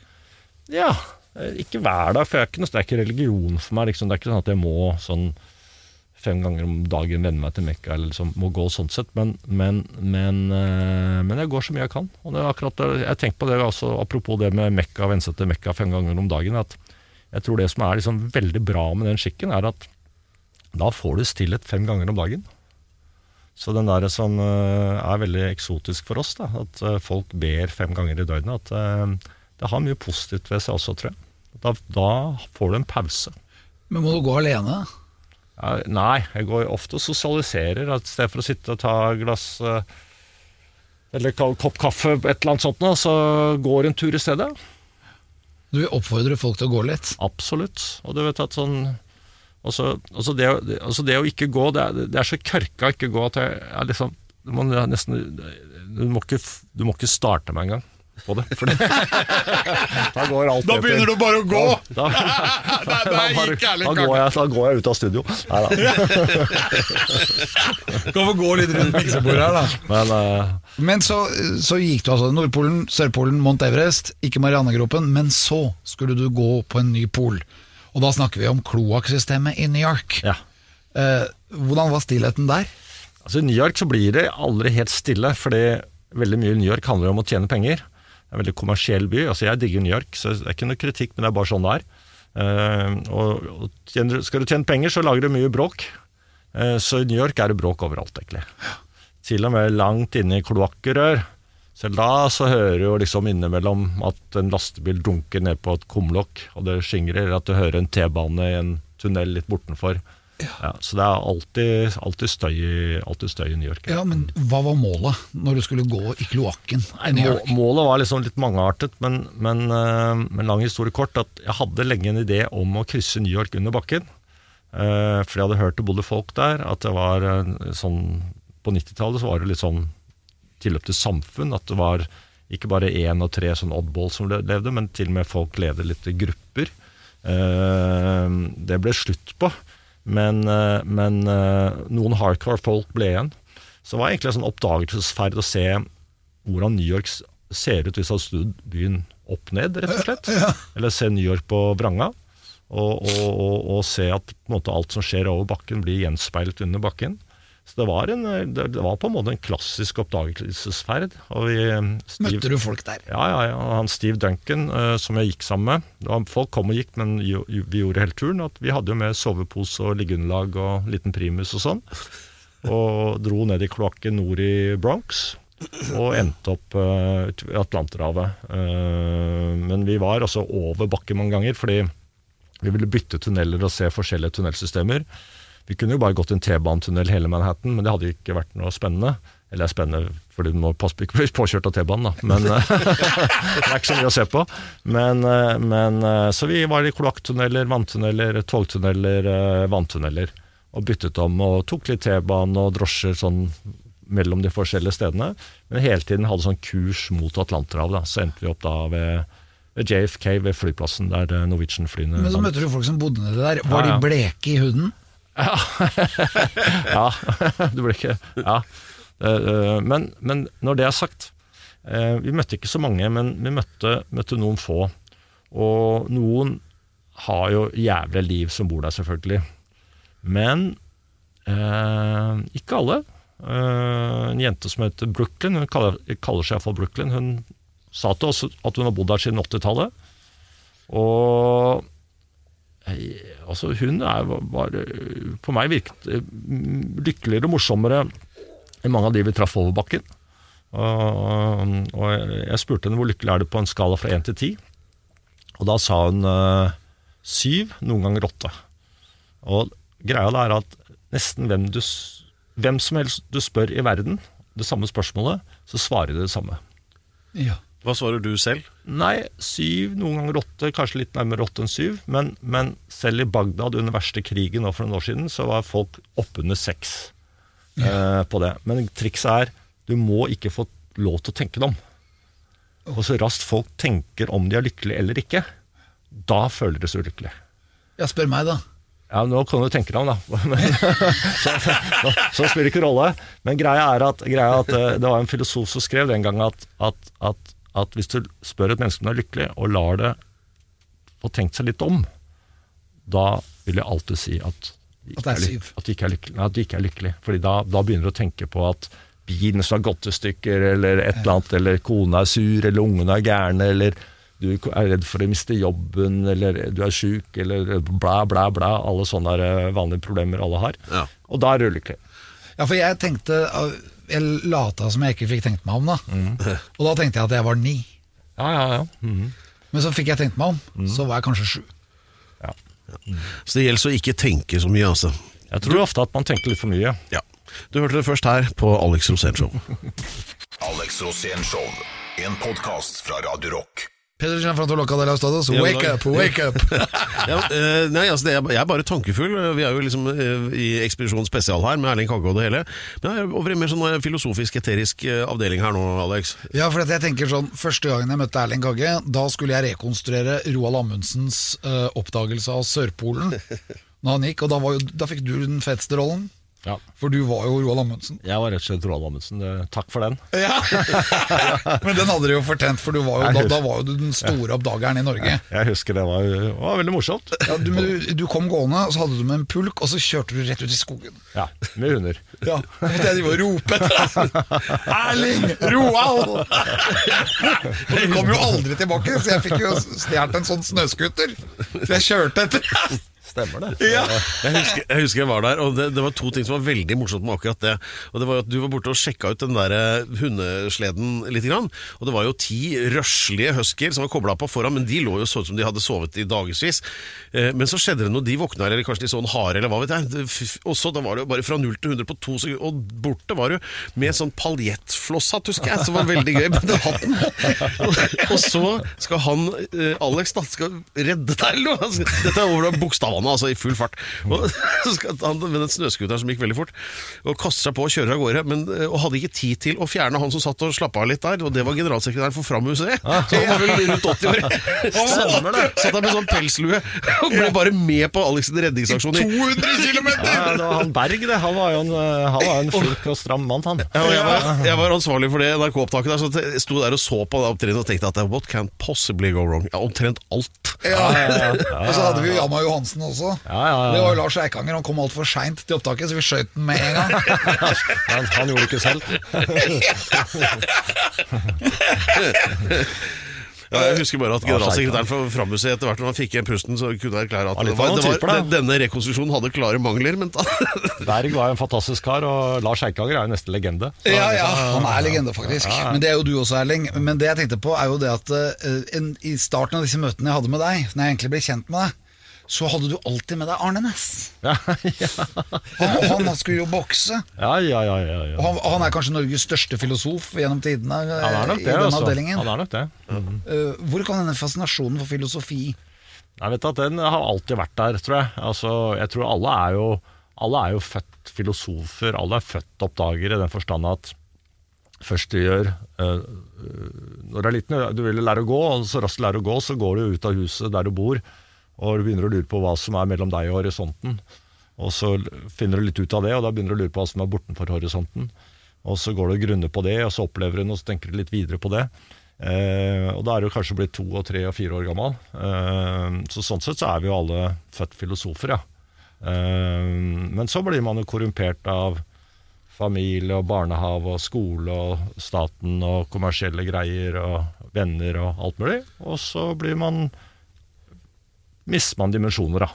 Ja, eh, ikke hver dag, for jeg er ikke, det er ikke religion for meg. Liksom. Det er ikke sånn at jeg må sånn fem ganger om dagen venne meg til Mekka, eller liksom, må gå sånn sett. Men, men, men, eh, men jeg går så mye jeg kan. Og det er akkurat jeg tenker på det også, apropos det med Mekka, venne seg til Mekka fem ganger om dagen, at jeg tror det som er liksom veldig bra med den skikken, er at da får du stillhet fem ganger om dagen. Så den der som eh, er veldig eksotisk for oss, da, at eh, folk ber fem ganger i døgnet, at det har mye positivt ved seg også, tror jeg. Da, da får du en pause. Men må du gå alene? Ja, nei, jeg går jo ofte og sosialiserer. I stedet for å sitte og ta glass eh, eller kopp kaffe, et eller annet sånt, nå, så går en tur i stedet. Du vil oppfordre folk til å gå litt? Absolutt. Og du vet at sånn også, også det, å- det, å ikke gå, det er, det er så kørka å ikke gå at jeg, jeg liksom du må nesten du må, ikke, du må ikke starte meg engang på det. For det, da går alt Da begynner du bare å gå! Da, da, bare- da, går jeg, da går jeg ut av studio. Nei da. Kan få gå litt rundt miksebordet her, da. Men uh... Men så, så gikk du altså Nordpolen, Sørpolen, Mount Everest, ikke Marianegropen, men så skulle du gå på en ny pol. Og da snakker vi om kloakksystemet i New York. ja. Uh, hvordan var stillheten der? Altså I New York så blir det aldri helt stille, fordi veldig mye i New York handler om å tjene penger. En veldig kommersiell by. altså Jeg digger New York, så det er ikke noe kritikk, men det er bare sånn det er. Uh, og, og Skal du tjene penger, så lager du mye bråk. Uh, så i New York er det bråk overalt, egentlig. Til og med langt inne i kloakkrør. Selv da så hører du jo liksom innimellom at en lastebil dunker ned på et kumlokk, og det skingrer, eller at du hører en T-bane i en tunnel litt bortenfor. Ja, så det er alltid, alltid, støy, alltid støy i New York. Ja, men Hva var målet når du skulle gå i kloakken i New York? Målet var liksom litt mangeartet, men, men, eh, men lang historie kort. At jeg hadde lenge en idé om å krysse New York under bakken. Eh, for jeg hadde hørt det bodde folk der. At det var eh, sånn På 90-tallet så var det litt sånn tilløp til samfunn. At det var ikke bare én og tre sånn oddball som levde, men til og med folk levde litt i grupper. Det ble slutt på, men, eh, men eh, noen hardcore folk ble igjen. Så det var egentlig en sånn oppdagelsesferd å se hvordan New York ser ut hvis du hadde snudd byen opp ned, rett og slett. Eller se New York på vranga. Og, og, og, og se at på en måte, alt som skjer over bakken, blir gjenspeilet under bakken. Så det var, en, det, var på en måte en klassisk oppdagelsesferd. Og vi, eh, Steve- Møtte du folk der? ja, ja, ja. Han Steve Duncan, uh, som jeg gikk sammen med var, Folk kom og gikk, men jo, vi gjorde hele turen. At vi hadde jo med sovepose og liggeunderlag og liten primus og sånn. Og dro ned i kloakken nord i Bronx. Og endte opp uh, i Atlanterhavet. Uh, men vi var altså over bakken mange ganger, fordi vi ville bytte tunneler og se forskjellige tunnelsystemer. Vi kunne jo bare gått en T-banetunnel hele Manhattan, men det hadde ikke vært noe spennende. Eller spennende, fordi du må passe på ikke bli påkjørt av T-banen, da. Men eh, det er ikke så mye å se på. Men, eh, men eh, Så vi var i kloakktunneler, vanntunneler, togtunneler, vanntunneler. Og byttet om og tok litt T-bane og drosjer sånn mellom de forskjellige stedene. Men hele tiden hadde sånn kurs mot Atlanterhavet. Så endte vi opp da ved, ved JFK, ved flyplassen der Norwegian-flyene Men så møtte du folk som bodde nedi der. Var Ja, ja. de bleke i huden? Ja, du ble ikke Ja. Eh, eh, Men, men når det er sagt eh, Vi møtte ikke så mange, men vi møtte, møtte noen få. Og noen har jo jævlig liv som bor der, selvfølgelig. Men eh, ikke alle. En jente som heter Brooklyn, hun kaller, kaller seg iallfall Brooklyn, hun sa til oss at hun har bodd der siden 80-tallet. Og altså hun er bare På meg virket eh, lykkeligere og morsommere enn mange av de vi traff over bakken. Og, og jeg spurte henne hvor lykkelig er du på en skala fra én til ti. Og da sa hun eh, syv, noen ganger åtte. Og greia det er at nesten hvem, du, hvem som helst du spør i verden det samme spørsmålet, så svarer de det samme. Ja. Hva svarer du selv? Nei, syv, noen ganger åtte, kanskje litt nærmere åtte enn syv. Men, men selv i Bagdad under verste krigen nå for noen år siden, så var folk oppunder seks eh, på det. Men trikset er, du må ikke få lov til å tenke det om. Og så raskt folk tenker om de er lykkelige eller ikke, da føler de seg ulykkelige. ja, spør meg, da. Ja, nå kan du tenke deg om, da. Men, så, så, spiller det ikke rolle. Men greia er at, greia er at eh, det var en filosof som skrev den gang at, at, at, at hvis du spør et menneske om det er lykkelig, og lar det få tenkt seg litt om, da vil jeg alltid si at de ikke, er. At de ikke er lykkelig. Nei, at de ikke er lykkelig. Fordi da, da begynner du å tenke på at bilen som har gått i stykker, eller et eller annet, eller kona er sur, eller ungene er gærne, eller du er redd for å miste jobben, eller du er sjuk, eller bla, bla, bla. Alle sånne eh, vanlige problemer alle har. Ja. Og da er du ulykkelig. Ja, for jeg tenkte Jeg lata som jeg ikke fikk tenkt meg om, da. Mm. Og da tenkte jeg at jeg var ni. Ja, ja, ja. Mm. Men så fikk jeg tenkt meg om, Mm. så var jeg kanskje sju. Så det gjelder å ikke tenke så mye, altså. Jeg tror ofte at man tenker litt for mye. Ja. Du hørte det først her på Alex Rosén Show. Alex Rosén Show. En podkast fra Radio Rock. Peder fra Toloca de la Stados, wake up, wake up! Ja, eh, nei, altså det er, jeg er bare tankefull. Vi er jo liksom eh, i Ekspedisjon spesial her med Erling Kagge og det hele. Men jeg er over i mer sånn eh, filosofisk-eterisk avdeling her nå, Alex. Ja, for at jeg tenker sånn Første gangen jeg møtte Erling Kagge, da skulle jeg rekonstruere Roald Amundsens uh, oppdagelse av Sørpolen. Når han gikk, og da, var jo, da fikk du den feteste rollen. Ja. For du var jo Roald Amundsen. Jeg var rett og slett Roald Amundsen. Takk for den. Ja. Men den hadde du jo fortjent, for du var jo, da, da var jo du den store oppdageren i Norge. Jeg husker det var, det var veldig morsomt. Ja, du, du, kom gående, og så hadde du med en pulk, og så kjørte du rett ut i skogen. Ja, med hunder. Ja, jeg driver og roper etter deg. Erling! Roald! Og du kom jo aldri tilbake, så jeg fikk jo stjålet en sånn snøscooter. Så jeg kjørte etter. Stemmer det. Ja. Jeg husker, jeg husker jeg var der, og det, det var to ting som var veldig morsomt med akkurat det. Og det var jo at Du var borte og sjekka ut den der eh, hundesleden litt. Grann, og det var jo ti røslige husker som var kobla på foran, men de lå jo så ut som de hadde sovet i dagevis. Eh, men så skjedde det noe, de våkna, eller kanskje de så en hare, eller hva vet jeg. Og så da var det jo bare fra 0 til 100 på to sekunder, og borte var du med sånn paljettflosshatt, husker jeg, som var veldig gøy Men det hatten. Og, så skal han, eh, Alex, da, skal redde deg, eller noe. Dette er over bokstavene bane, altså i full fart. Og han med den snøscooteren som gikk veldig fort, og kaster seg på og kjører av gårde. Men, eh, og hadde ikke tid til å fjerne han som satt og slappa av litt der, og det var generalsekretæren for Fram-museet. Så han var vel rundt 80 år. Satt satt der med sånn pelslue og ble bare med på Alex' redningsaksjon. i 200 km! Ja, det var han Berg, det. Han var jo en, eh, han var en flink og stram mann, han. Ja, jeg, var, jeg var ansvarlig for det NRK-opptaket der, så jeg sto der og så på det opptrinnet og tenkte at what can possibly go wrong? Ja, omtrent alt. Ja. Og så hadde vi Jamma Johansen også. Ja, ja, ja. Det var jo Lars Eikanger. Han kom altfor seint til opptaket, så vi skjøt den med en gang. Han, han gjorde det ikke selv. Ja, jeg husker bare at generalsekretæren for Frammuseet etter hvert når han fikk igjen pusten, så kunne jeg erklære at det var, det var, denne rekonstruksjonen hadde klare mangler, men da Berg var en fantastisk kar, og Lars Eikanger er jo neste legende. Så- Ja, ja, han er legende, faktisk. Men det er jo du også, Erling. Men det jeg tenkte på, er jo det at uh, en, i starten av disse møtene jeg hadde med deg, når jeg egentlig ble kjent med deg, så hadde du alltid med deg Arne Næss. Ja, ja, Han, han skulle jo bokse. ja, ja, ja, ja, ja. han, han er kanskje Norges største filosof gjennom tidene eh, Han er nok i det, denne altså. avdelingen. Han er nok det. Eh, hvor kan denne fascinasjonen for filosofi Jeg vet at Den har alltid vært der, tror jeg. Altså, jeg tror alle er jo Alle er jo født filosofer. Alle er født oppdagere i den forstand at først du gjør eh, Når du er liten, du vil lære å gå, og så raskt du lærer å gå, så går du ut av huset der du bor, og du begynner å lure på hva som er mellom deg og horisonten. Og så finner du litt ut av det, og da begynner du å lure på hva som er bortenfor horisonten. Og så går du og grunner på det, og så opplever du noe, og så tenker du litt videre på det. Eh, og da er du kanskje blitt to og tre og fire år gammel. Eh, så sånn sett så er vi jo alle født filosofer, ja. Eh, men så blir man jo korrumpert av familie og barnehage og skole og staten og kommersielle greier og venner og alt mulig. Og så blir man mister man dimensjoner, da.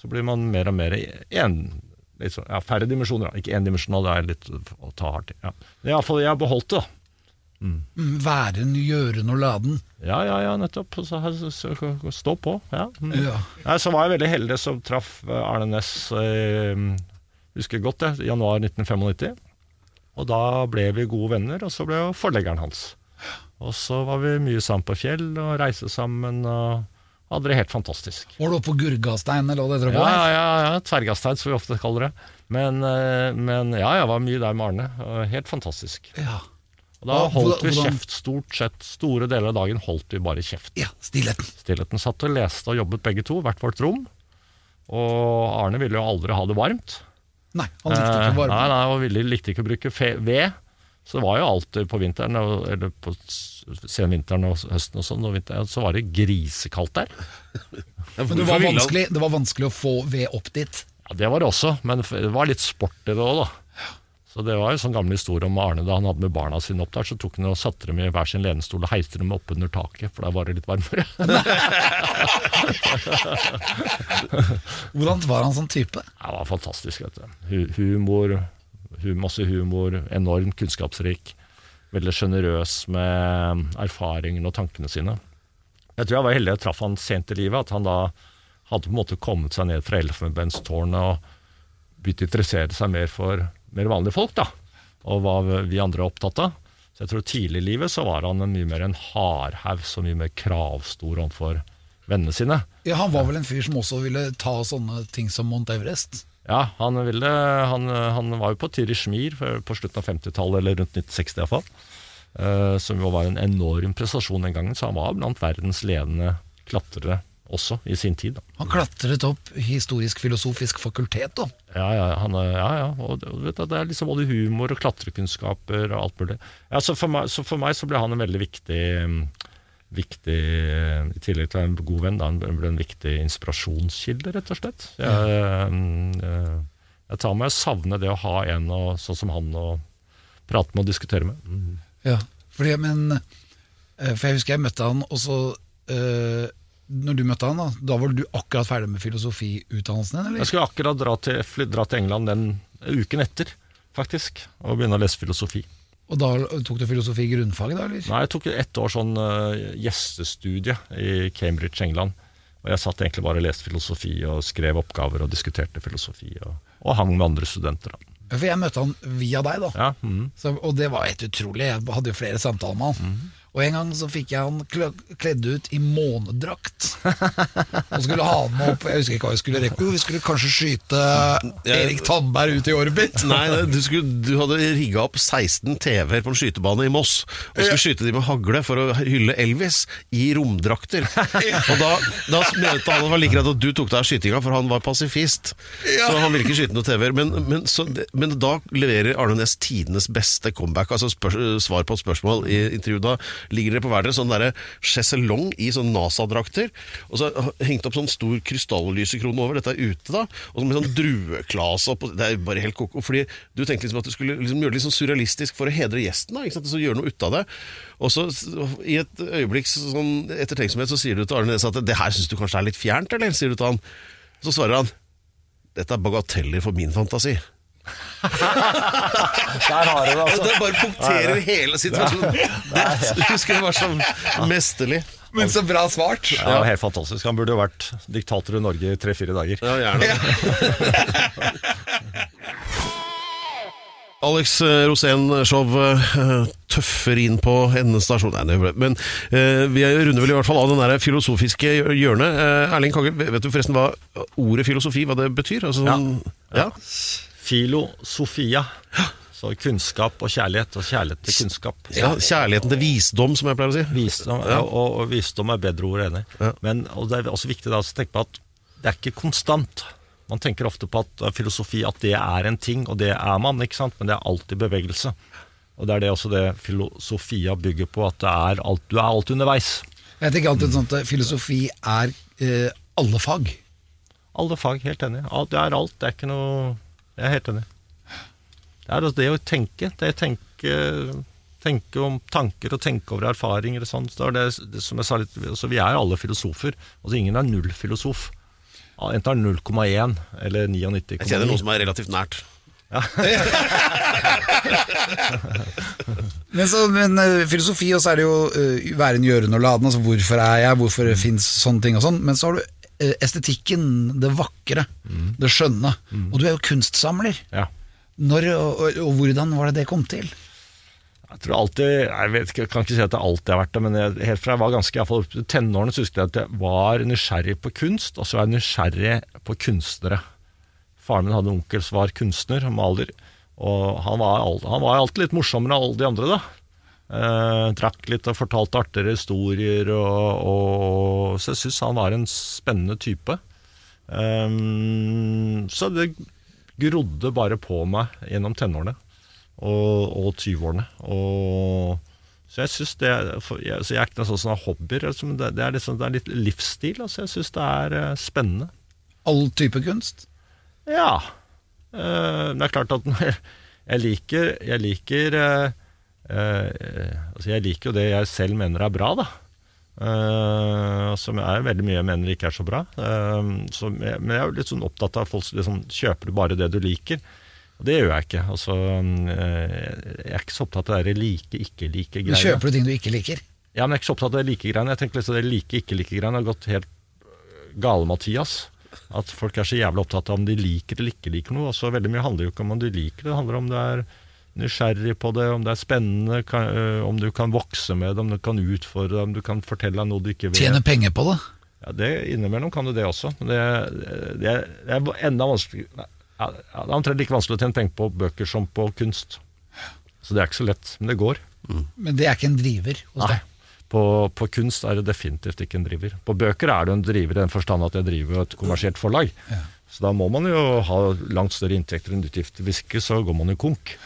Så blir man mer og mer en, sånn, ja, færre dimensjoner. da. Ikke endimensjonal, det er litt å ta hardt i. Ja. Iallfall, jeg har beholdt det, da. Mm, Væren, gjøren og laden. Ja, ja, ja, nettopp. Så, så, så, så, stå på. Ja. Mm. Ja. Nei, så var jeg veldig heldig som traff eh, Arne Næss, eh, husker godt det, januar 1995. Og da ble vi gode venner, og så ble jo forleggeren hans. Og så var vi mye sammen på fjell og reiste sammen og hadde det helt fantastisk. Var du oppe på Gurgastein eller hva det heter? Ja, ja, ja, ja Tverrgastein, som vi ofte kaller det. Men, eh, men ja, jeg var mye der med Arne. Helt fantastisk. Ja. Og da holdt vi kjeft stort sett. Store deler av dagen holdt vi bare kjeft. ja, stillheten. Stillheten satt og leste og jobbet begge to, hvert vårt rom. Og Arne ville jo aldri ha det varmt. Nei, han likte ikke Eh, varme. Nei, nei, og ville, likte ikke å bruke ved. Så det var jo alltid på vinteren, eller på senvinteren og høsten og sånn, og vinteren, så var det grisekaldt der. Men det var, vanskelig, det var vanskelig å få ved opp dit. Ja, Det var det også, men det var litt sport i det òg, da. Så det var jo sånn gammel historie om Arne da han hadde med barna sine opp der. Så tok han og satte dem i hver sin lenestol og heiste dem opp under taket, for da var det litt varmere. Hvordan var han som type? Han var fantastisk, vet du. Humor, hu masse humor, enormt kunnskapsrik. Veldig sjenerøs med erfaringene og tankene sine. Jeg tror jeg var heldig jeg traff han sent i livet, at han da hadde på en måte kommet seg ned fra Elfenbenstårnet og begynt å interessere seg mer for mer vanlige folk, da. Og hva vi andre er opptatt av. Så jeg tror tidlig i livet så var han mye mer en hardhaug, så mye mer kravstor overfor vennene sine. Ja, Han var vel en fyr som også ville ta sånne ting som Mount Everest. Ja, han, ville, han, han var jo på Tirishmir på slutten av 50-tallet, eller rundt 1960 iallfall. Uh, som jo var en enorm prestasjon den gangen, så han var blant verdens ledende klatrere også i sin tid. Da. Han klatret opp historisk-filosofisk fakultet, da. Ja, ja, han, er- ja, ja. Og, du, det er liksom både humor og klatrekunnskaper og alt mulig. Ja, så, for meg, så for meg så ble han en veldig viktig mm, Viktig, eh, I tillegg til å være en god venn, da, ble en viktig inspirasjonskilde, rett og slett. Jeg, mm, eh, jeg tar meg å savne det å ha en og, sånn som han å prate med og diskutere med. Mm. Ja, fordi, men eh, For jeg husker jeg møtte han, og så øh, Når du møtte han, da Da var du akkurat ferdig med filosofiutdannelsen din, eller? Jeg skulle akkurat dra til, dra til England den uken etter, faktisk, og begynne å lese filosofi. Og da tok du filosofi i grunnfaget, da, eller? Nei, jeg tok ett år sånn uh, gjestestudie i Cambridge, England. Og jeg satt egentlig bare og leste filosofi og skrev oppgaver og diskuterte filosofi. Og, og hang med andre studenter. Da. For jeg møtte han via deg, da. Ja, mm. Så, og det var helt utrolig. Jeg hadde jo flere samtaler med han. Og en gang så fikk jeg han kledd ut i månedrakt. Og skulle ha han med opp Jeg husker ikke hva vi skulle rekke. Jo, vi skulle kanskje skyte Erik Tandberg ut i orbit. Nei, du, skulle, du hadde rigga opp 16 TV-er på en skytebane i Moss og skulle skyte de med hagle for å hylle Elvis i romdrakter. Og da, da mente han det var like greit at du tok deg av skytinga, for han var pasifist. Så han ville ikke skyte noen TV-er. Men, men, men da leverer Arne Næss tidenes beste comeback, altså spør, svar på et spørsmål i intervjuet. Da ligger dere på hver deres sånn derre sjeselong i sånn NASA-drakter, og så hengt opp sånn stor krystallysekrone over. Dette er ute, da. Og så med sånn drueklase opp, Det er bare helt koko. Fordi du tenkte liksom at du skulle liksom gjøre det litt sånn surrealistisk for å hedre gjesten. da, ikke sant? Så gjøre noe ut av det. Og så i et øyeblikk sånn ettertenksomhet så sier du til Arne Næss at det her syns du kanskje er litt fjernt, eller? Sier du til han. Så svarer han dette er bagateller for min fantasi. Der har du det, altså. Det bare punkterer hele situasjonen. Det husker jeg var så mesterlig. Men så bra svart. Ja, det var helt fantastisk. Han burde jo vært diktator i Norge i tre-fire dager. Ja, gjerne. Alex eh, Rosén-show eh, tøffer inn på endestasjon Nei, det ble- Men eh, vi runder vel i hvert fall av den der filosofiske hjørnet. Eh, Erling Kagge, vet du forresten hva ordet filosofi hva det betyr? Altså, sånn, ja. Filosofia. Så kunnskap og kjærlighet, og kjærlighet til kunnskap. ja. Kjærligheten til visdom, som jeg pleier å si. Visdom, ja, og, og visdom er bedre ord, enig. Ja. Men og det er også viktig da, å tenke på at det er ikke konstant. Man tenker ofte på at eh, filosofi at det er en ting, og det er man, ikke sant? men det er alltid bevegelse. Og det er det også det filosofia bygger på, at det er alt, du er alt underveis. Jeg tenker alltid sånn at filosofi er eh, alle fag. Alle fag, helt enig. Det er alt, det er ikke noe Jeg er helt enig. Det er altså det å tenke. Det å tenke, tenke om tanker og tenke over erfaringer og sånn. Så er det, det som jeg sa litt, altså Vi er alle filosofer. Altså Ingen er nullfilosof. Enten er 0,1 eller 99,9. Jeg kjenner noe som er relativt nært. Men, så, men eh, filosofi, og så er det jo uh, være en gjørende og laden. Altså hvorfor er jeg, hvorfor fins sånne ting og sånn. Men så har du estetikken, det vakre, det skjønne. Og du er jo kunstsamler. Ja. Når og, og, og hvordan var det det kom til? Jeg tror alltid, jeg vet jeg kan ikke si at det alltid har vært det, men jeg, helt fra jeg var ganske i opp til tenårene, så husker jeg at jeg var nysgjerrig på kunst, og så var jeg nysgjerrig på kunstnere. Faren min hadde en onkel som var kunstner, maler, og han var, han var alltid litt morsommere enn alle de andre, da. Eh, trakk litt og fortalte artigere historier, og, og, så jeg syns han var en spennende type. Um, så det grodde bare på meg gjennom tenårene og, og 20-årene. Så jeg synes det for, jeg, så jeg er ikke noe sånn som har hobbyer, altså, men det, det, er liksom, det er litt livsstil. Altså, jeg syns det er eh, spennende. All type kunst? Ja. Eh, det er klart at jeg liker Jeg liker Altså, jeg liker jo det jeg selv mener er bra, da. Uh, som er veldig mye jeg mener ikke er så bra. Uh, så, men jeg er jo litt sånn opptatt av folk som liksom, kjøper bare det du liker. Og det gjør jeg ikke. Altså, eh, jeg er ikke så opptatt av det like, ikke like Du greiene. kjøper du ting du ikke liker? Ja, men jeg er ikke så opptatt av det like-greiene. Jeg tenker liksom det like-ikke-like-greiene har gått helt gale, Mathias. At folk er så jævlig opptatt av om de liker eller ikke liker noe. Også veldig mye handler jo ikke om om du liker det, det handler om det er nysgjerrig på det, om det er spennende, kan, øh, om du kan vokse med det, om du kan utfordre det, om du kan fortelle noe du ikke vet. Tjene penger på det? Ja, det Innimellom kan du det også. Det, det, er, det er enda vanskelig ja, ja, Det er omtrent like vanskelig å tjene penger på bøker som på kunst. Så det er ikke så lett, men det går. Men det er ikke en driver hos Nei. deg? På, på kunst er det definitivt ikke en driver. På bøker er det en driver i den forstand at jeg driver et kommersielt forlag. Så da må man jo ha langt større inntekter enn utgifter. Hvis ikke så går man jo konk.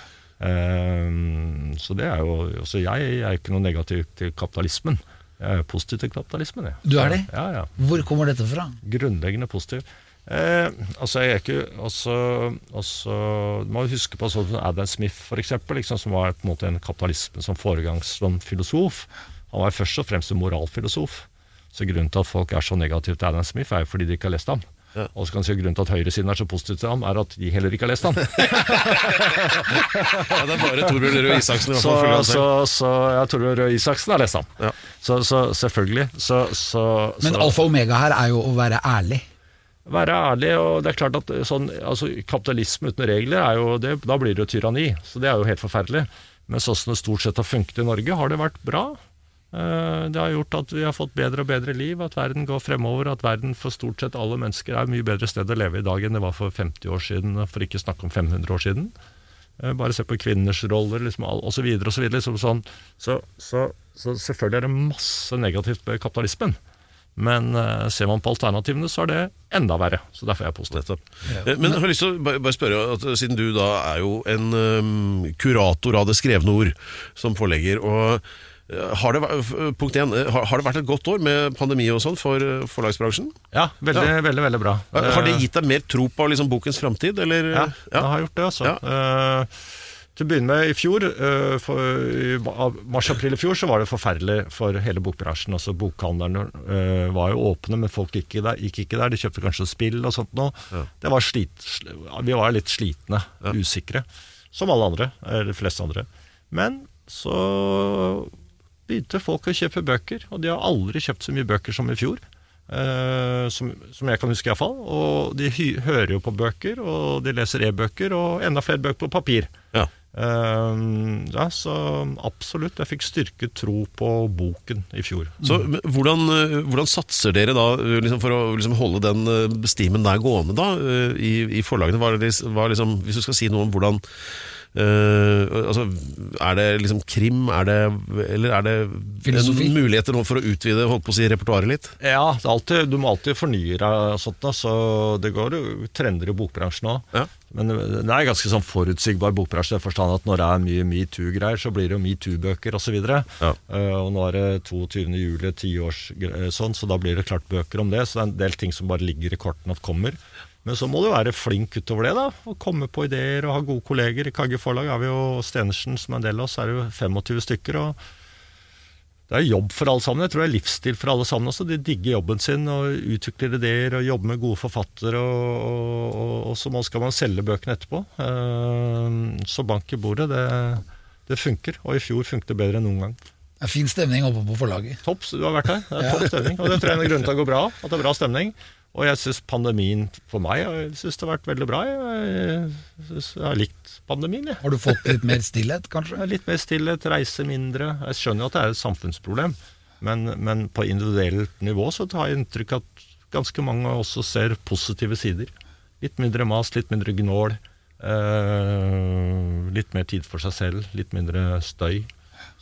Ehm, så det er jo også Jeg er ikke noe negativ til kapitalismen. Jeg er positiv til kapitalismen. Jeg. Du er det? Ja, ja. Hvor kommer dette fra? Grunnleggende positiv. Eh, altså jeg er ikke også, også, Du må huske på sånn Adam Smith, for eksempel, liksom, som var på en måte en kapitalisme som foregangsfilosof. Han var først og fremst en moralfilosof. Så grunnen til at folk er så negative til Adam Smith, er jo fordi de ikke har lest ham. Og så kan du si Grunnen til at høyresiden er så positiv til ham, er at de heller ikke har lest ham. Ja, det er bare Torbjørn Røe Isaksen i hvert Så, så, så ja, Torbjørn Røe Isaksen har lest ham. Ja. Så, så selvfølgelig. Så, så, Men alfa og omega her er jo å være ærlig. Være ærlig, og det er klart at sånn, altså, kapitalisme uten regler, er jo, det, da blir det jo tyranni. Så det er jo helt forferdelig. Men sånn som det stort sett har funket i Norge, har det vært bra. Eh, Det har gjort at vi har fått bedre og bedre liv, at verden går fremover, at verden for stort sett alle mennesker er et mye bedre sted å leve i dag enn det var for 50 år siden, for ikke snakke om 500 år siden. Eh, Bare se på kvinners roller, liksom, osv. videre. Liksom sånn. så, så, så selvfølgelig er det masse negativt med kapitalismen. Men uh, ser man på alternativene, så er det enda verre. Så derfor er jeg positiv. Eh, Men jeg har lyst til å bare spørre, at siden du da er jo en um, kurator av det skrevne ord som forlegger, og har det, punkt én, eh, har, det vært et godt år med pandemi og sånn for eh, forlagsbransjen? Ja, veldig, veldig, veldig bra. Har det Eh, gitt deg mer tro på liksom, bokens framtid, eller? Ja, det har gjort det, altså. Ja. Eh, til å begynne med, i fjor, eh, i mars-april i fjor, så var det forferdelig for hele bokbransjen. Altså Bokhandlerne eh, var jo åpne, men folk gikk, der, gikk ikke der. De kjøpte kanskje spill og sånt noe. Det var slit, vi var litt slitne, usikre. Som alle andre, eller de fleste andre. Men så begynte folk å kjøpe bøker, og de har aldri kjøpt så mye bøker som i fjor. Uh, som, som jeg kan huske iallfall. Og de hører jo på bøker, og de leser e-bøker, og enda flere bøker på papir. Ja. Uh, ja, så absolutt. Jeg fikk styrket tro på boken i fjor. Så hvordan, øh, hvordan satser dere da liksom for å liksom holde den stimen der gående da, i, i forlagene? Hva er det, hva er liksom, hvis du skal si noe om hvordan altså, Er det liksom krim, er det, eller er det Filosofi. muligheter nå for å utvide holdt på å si, repertoaret litt? Ja, alltid, du må alltid fornye deg sånt, da, så det går jo trender i bokbransjen òg. Ja. Men det er ganske sånn forutsigbar bokbransje i forstand at når det er mye metoo-greier, så blir det jo metoo-bøker osv. Ja. Uh, og nå er det 22. juli, tiårs uh, sånn, så da blir det klart bøker om det. Så det er en del ting som bare ligger i kortene at kommer. Men så må du være flink utover det, da. Og komme på ideer og ha gode kolleger. I Kagge forlag har vi jo Stenersen som er en del av oss, er jo 25 stykker. og det er jobb for alle sammen. Jeg tror det er livsstil for alle sammen også. De digger jobben sin og utvikler ideer og jobber med gode forfattere. Og, og, og, så skal man selge bøkene etterpå. Eh, Så bank i bordet, det, det funker. Og i fjor funket det bedre enn noen gang. Det er fin stemning oppe på forlaget. Topp, du har vært her. Det er topp stemning. Og det tror jeg er en grunn til å gå bra. At det er bra stemning. Og jeg syns pandemien for meg jeg synes det har vært veldig bra. Jeg, synes jeg har likt pandemien. Jeg. Har du fått litt mer stillhet, kanskje? Litt mer stillhet, reise mindre. Jeg skjønner jo at det er et samfunnsproblem, men, men på individuelt nivå så tar jeg inntrykk at ganske mange også ser positive sider. Litt mindre mas, litt mindre gnål. eh, litt mer tid for seg selv, litt mindre støy.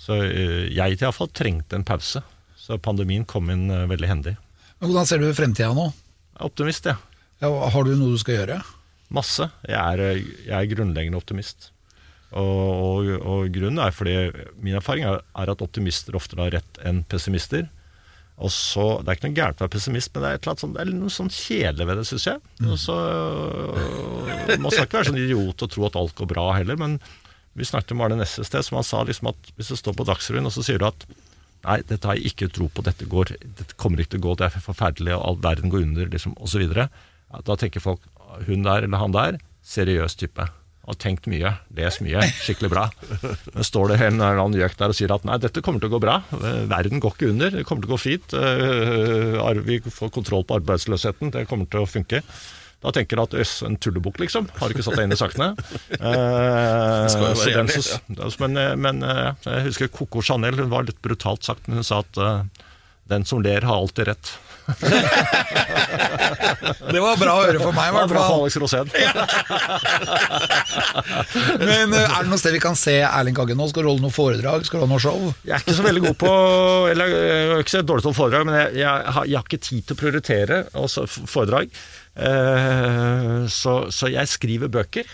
Så eh, jeg iallfall trengte en pause. Så pandemien kom inn eh, veldig hendig. Hvordan ser du fremtida nå? Jeg er optimist, jeg. Ja, har du noe du skal gjøre? Masse. Jeg er, jeg er grunnleggende optimist. Og, og, og grunnen er fordi min erfaring er, er at optimister ofte har rett enn pessimister. Og så, Det er ikke noe gærent å være pessimist, men det er, et eller annet sånn, det er noe sånn kjedelig ved det, syns jeg. Og så, man skal ikke være sånn idiot og tro at alt går bra heller, men vi snakket med Arne Nesse et sted, som han sa liksom at hvis du står på Dagsrevyen og så sier du at Nei, dette har jeg ikke tro på, dette, går, dette kommer ikke til å gå, det er forferdelig, og all verden går under, liksom, osv. Ja, da tenker folk hun der eller han der, seriøs type. Har tenkt mye, les mye, skikkelig bra. Men står det en eller annen gjøk der og sier at nei, dette kommer til å gå bra, eh, verden går ikke under, det kommer til å gå fint, eh, vi får kontroll på arbeidsløsheten, det kommer til å funke. Da tenker du at øss, en tullebukk, liksom. Har du ikke satt deg inn i sakene? Eh, så som- men, eh, men eh, jeg husker Coco Chanel, hun var litt brutalt sagt, men hun sa at eh, den som ler, har alltid rett. Det var bra å høre for meg, i hvert fall. Alex Rosén. Men er det noe sted vi kan se Erling Kagge nå? Skal du holde noe foredrag? Skal du ha noe show? Jeg er ikke så veldig god på Eller jeg er ikke så dårlig til å foredrag, men jeg, jeg, har, jeg har ikke tid til å prioritere foredrag. Eh, så, så jeg skriver bøker.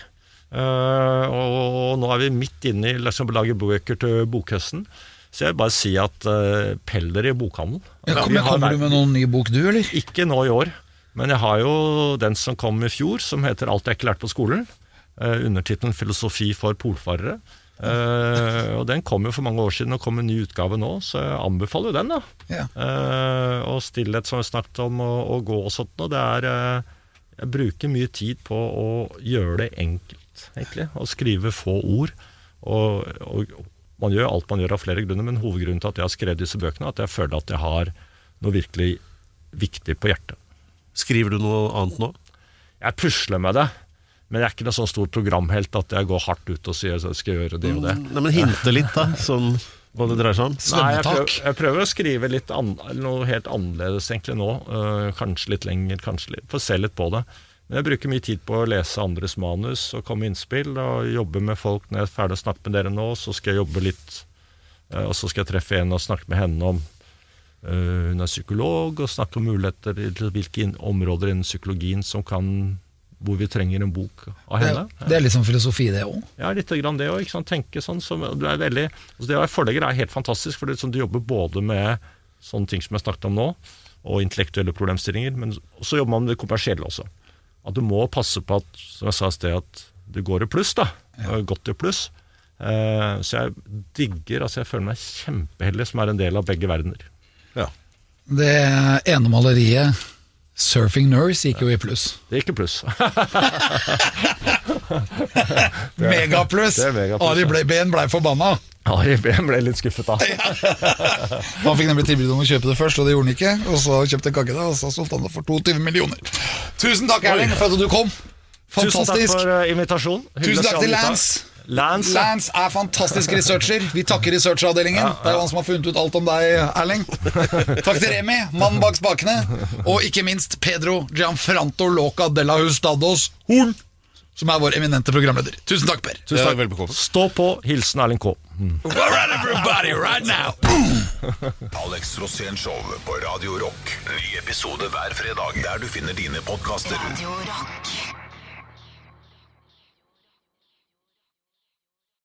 Eh, og nå er vi midt inne i liksom, lage bøker til bokhøsten. Så jeg vil bare si at uh, Peller i bokhandelen. Ja, har kommer du med noen ny bok, du, eller? Ikke nå i år, men jeg har jo den som kom i fjor, som heter 'Alt jeg ikke lærte på skolen'. Uh, Undertittelen 'Filosofi for polfarere'. Eh, og Den kom jo for mange år siden og kom en ny utgave nå, så jeg anbefaler jo den. da Ja. Uh, Og stillhet, som vi snakket om, og, og gå og sånt. Og det er uh, Jeg bruker mye tid på å gjøre det enkelt, egentlig. Å skrive få ord. Og, og man gjør alt man gjør av flere grunner, men hovedgrunnen til at jeg har skrevet disse bøkene, er at jeg føler at jeg har noe virkelig viktig på hjertet. Skriver du noe annet nå? Jeg pusler med det, men jeg er ikke noe sånn stor programhelt at jeg går hardt ut og sier jeg skal gjøre det og det. Nei, men Hinte litt, da. Sånn hva det dreier seg om? Nei, jeg prøver, jeg prøver å skrive litt an, noe helt annerledes egentlig nå. Uh, kanskje litt lenger, kanskje litt Få se litt på det. Men jeg bruker mye tid på å lese andres manus og komme med innspill. Og jobbe med folk når jeg er ferdig å snakke med dere nå, så skal jeg jobbe litt uh, Og så skal jeg treffe en og snakke med henne om uh, Hun er psykolog, og snakke om muligheter til hvilke områder innen psykologien som kan Hvor vi trenger en bok av Det, henne. det er litt sånn filosofi, det òg. Ja, litt grann det òg. Tenke sånn. Som, du er veldig, altså det å være forlegger er helt fantastisk, for det, sånn, du jobber både med sånne ting som jeg snakket om nå, og intellektuelle problemstillinger, men så jobber man med det kommersielle også. At du må passe på at, som jeg sa i sted, at du går i pluss, da. ja. Godt i pluss. Eh, så jeg digger, altså jeg føler meg kjempeheldig som er en del av begge verdener. Ja. Det ene maleriet, 'Surfing Nurse', gikk jo i pluss. Det gikk i pluss. Megapluss! Mega Ari Ben blei forbanna. Ari Ben ble litt skuffet da. Han fikk nemlig tilbud om å kjøpe det først, og det gjorde han ikke. Og så kjøpte han det, og så solgte han det for 22 millioner. Tusen takk, Erling, for at du kom. Tusen takk for uh, invitasjonen. Tusen takk til. Lance. Lance. Lance er fantastisk researcher. Vi takker researchavdelingen. Det er jo han som har funnet ut alt om deg, Erling. Takk til Remi, mannen bak spakene. Og ikke minst Pedro Gianfranto Loca de la Hustados Horn, som er vår eminente programleder. Tusen takk, Per. Tusen takk, veldig. Stå på. Hilsen Erling K. All right, everybody, right now. Alex Rosén Show på Radio Rock. Ny episode hver fredag der du finner dine podkaster.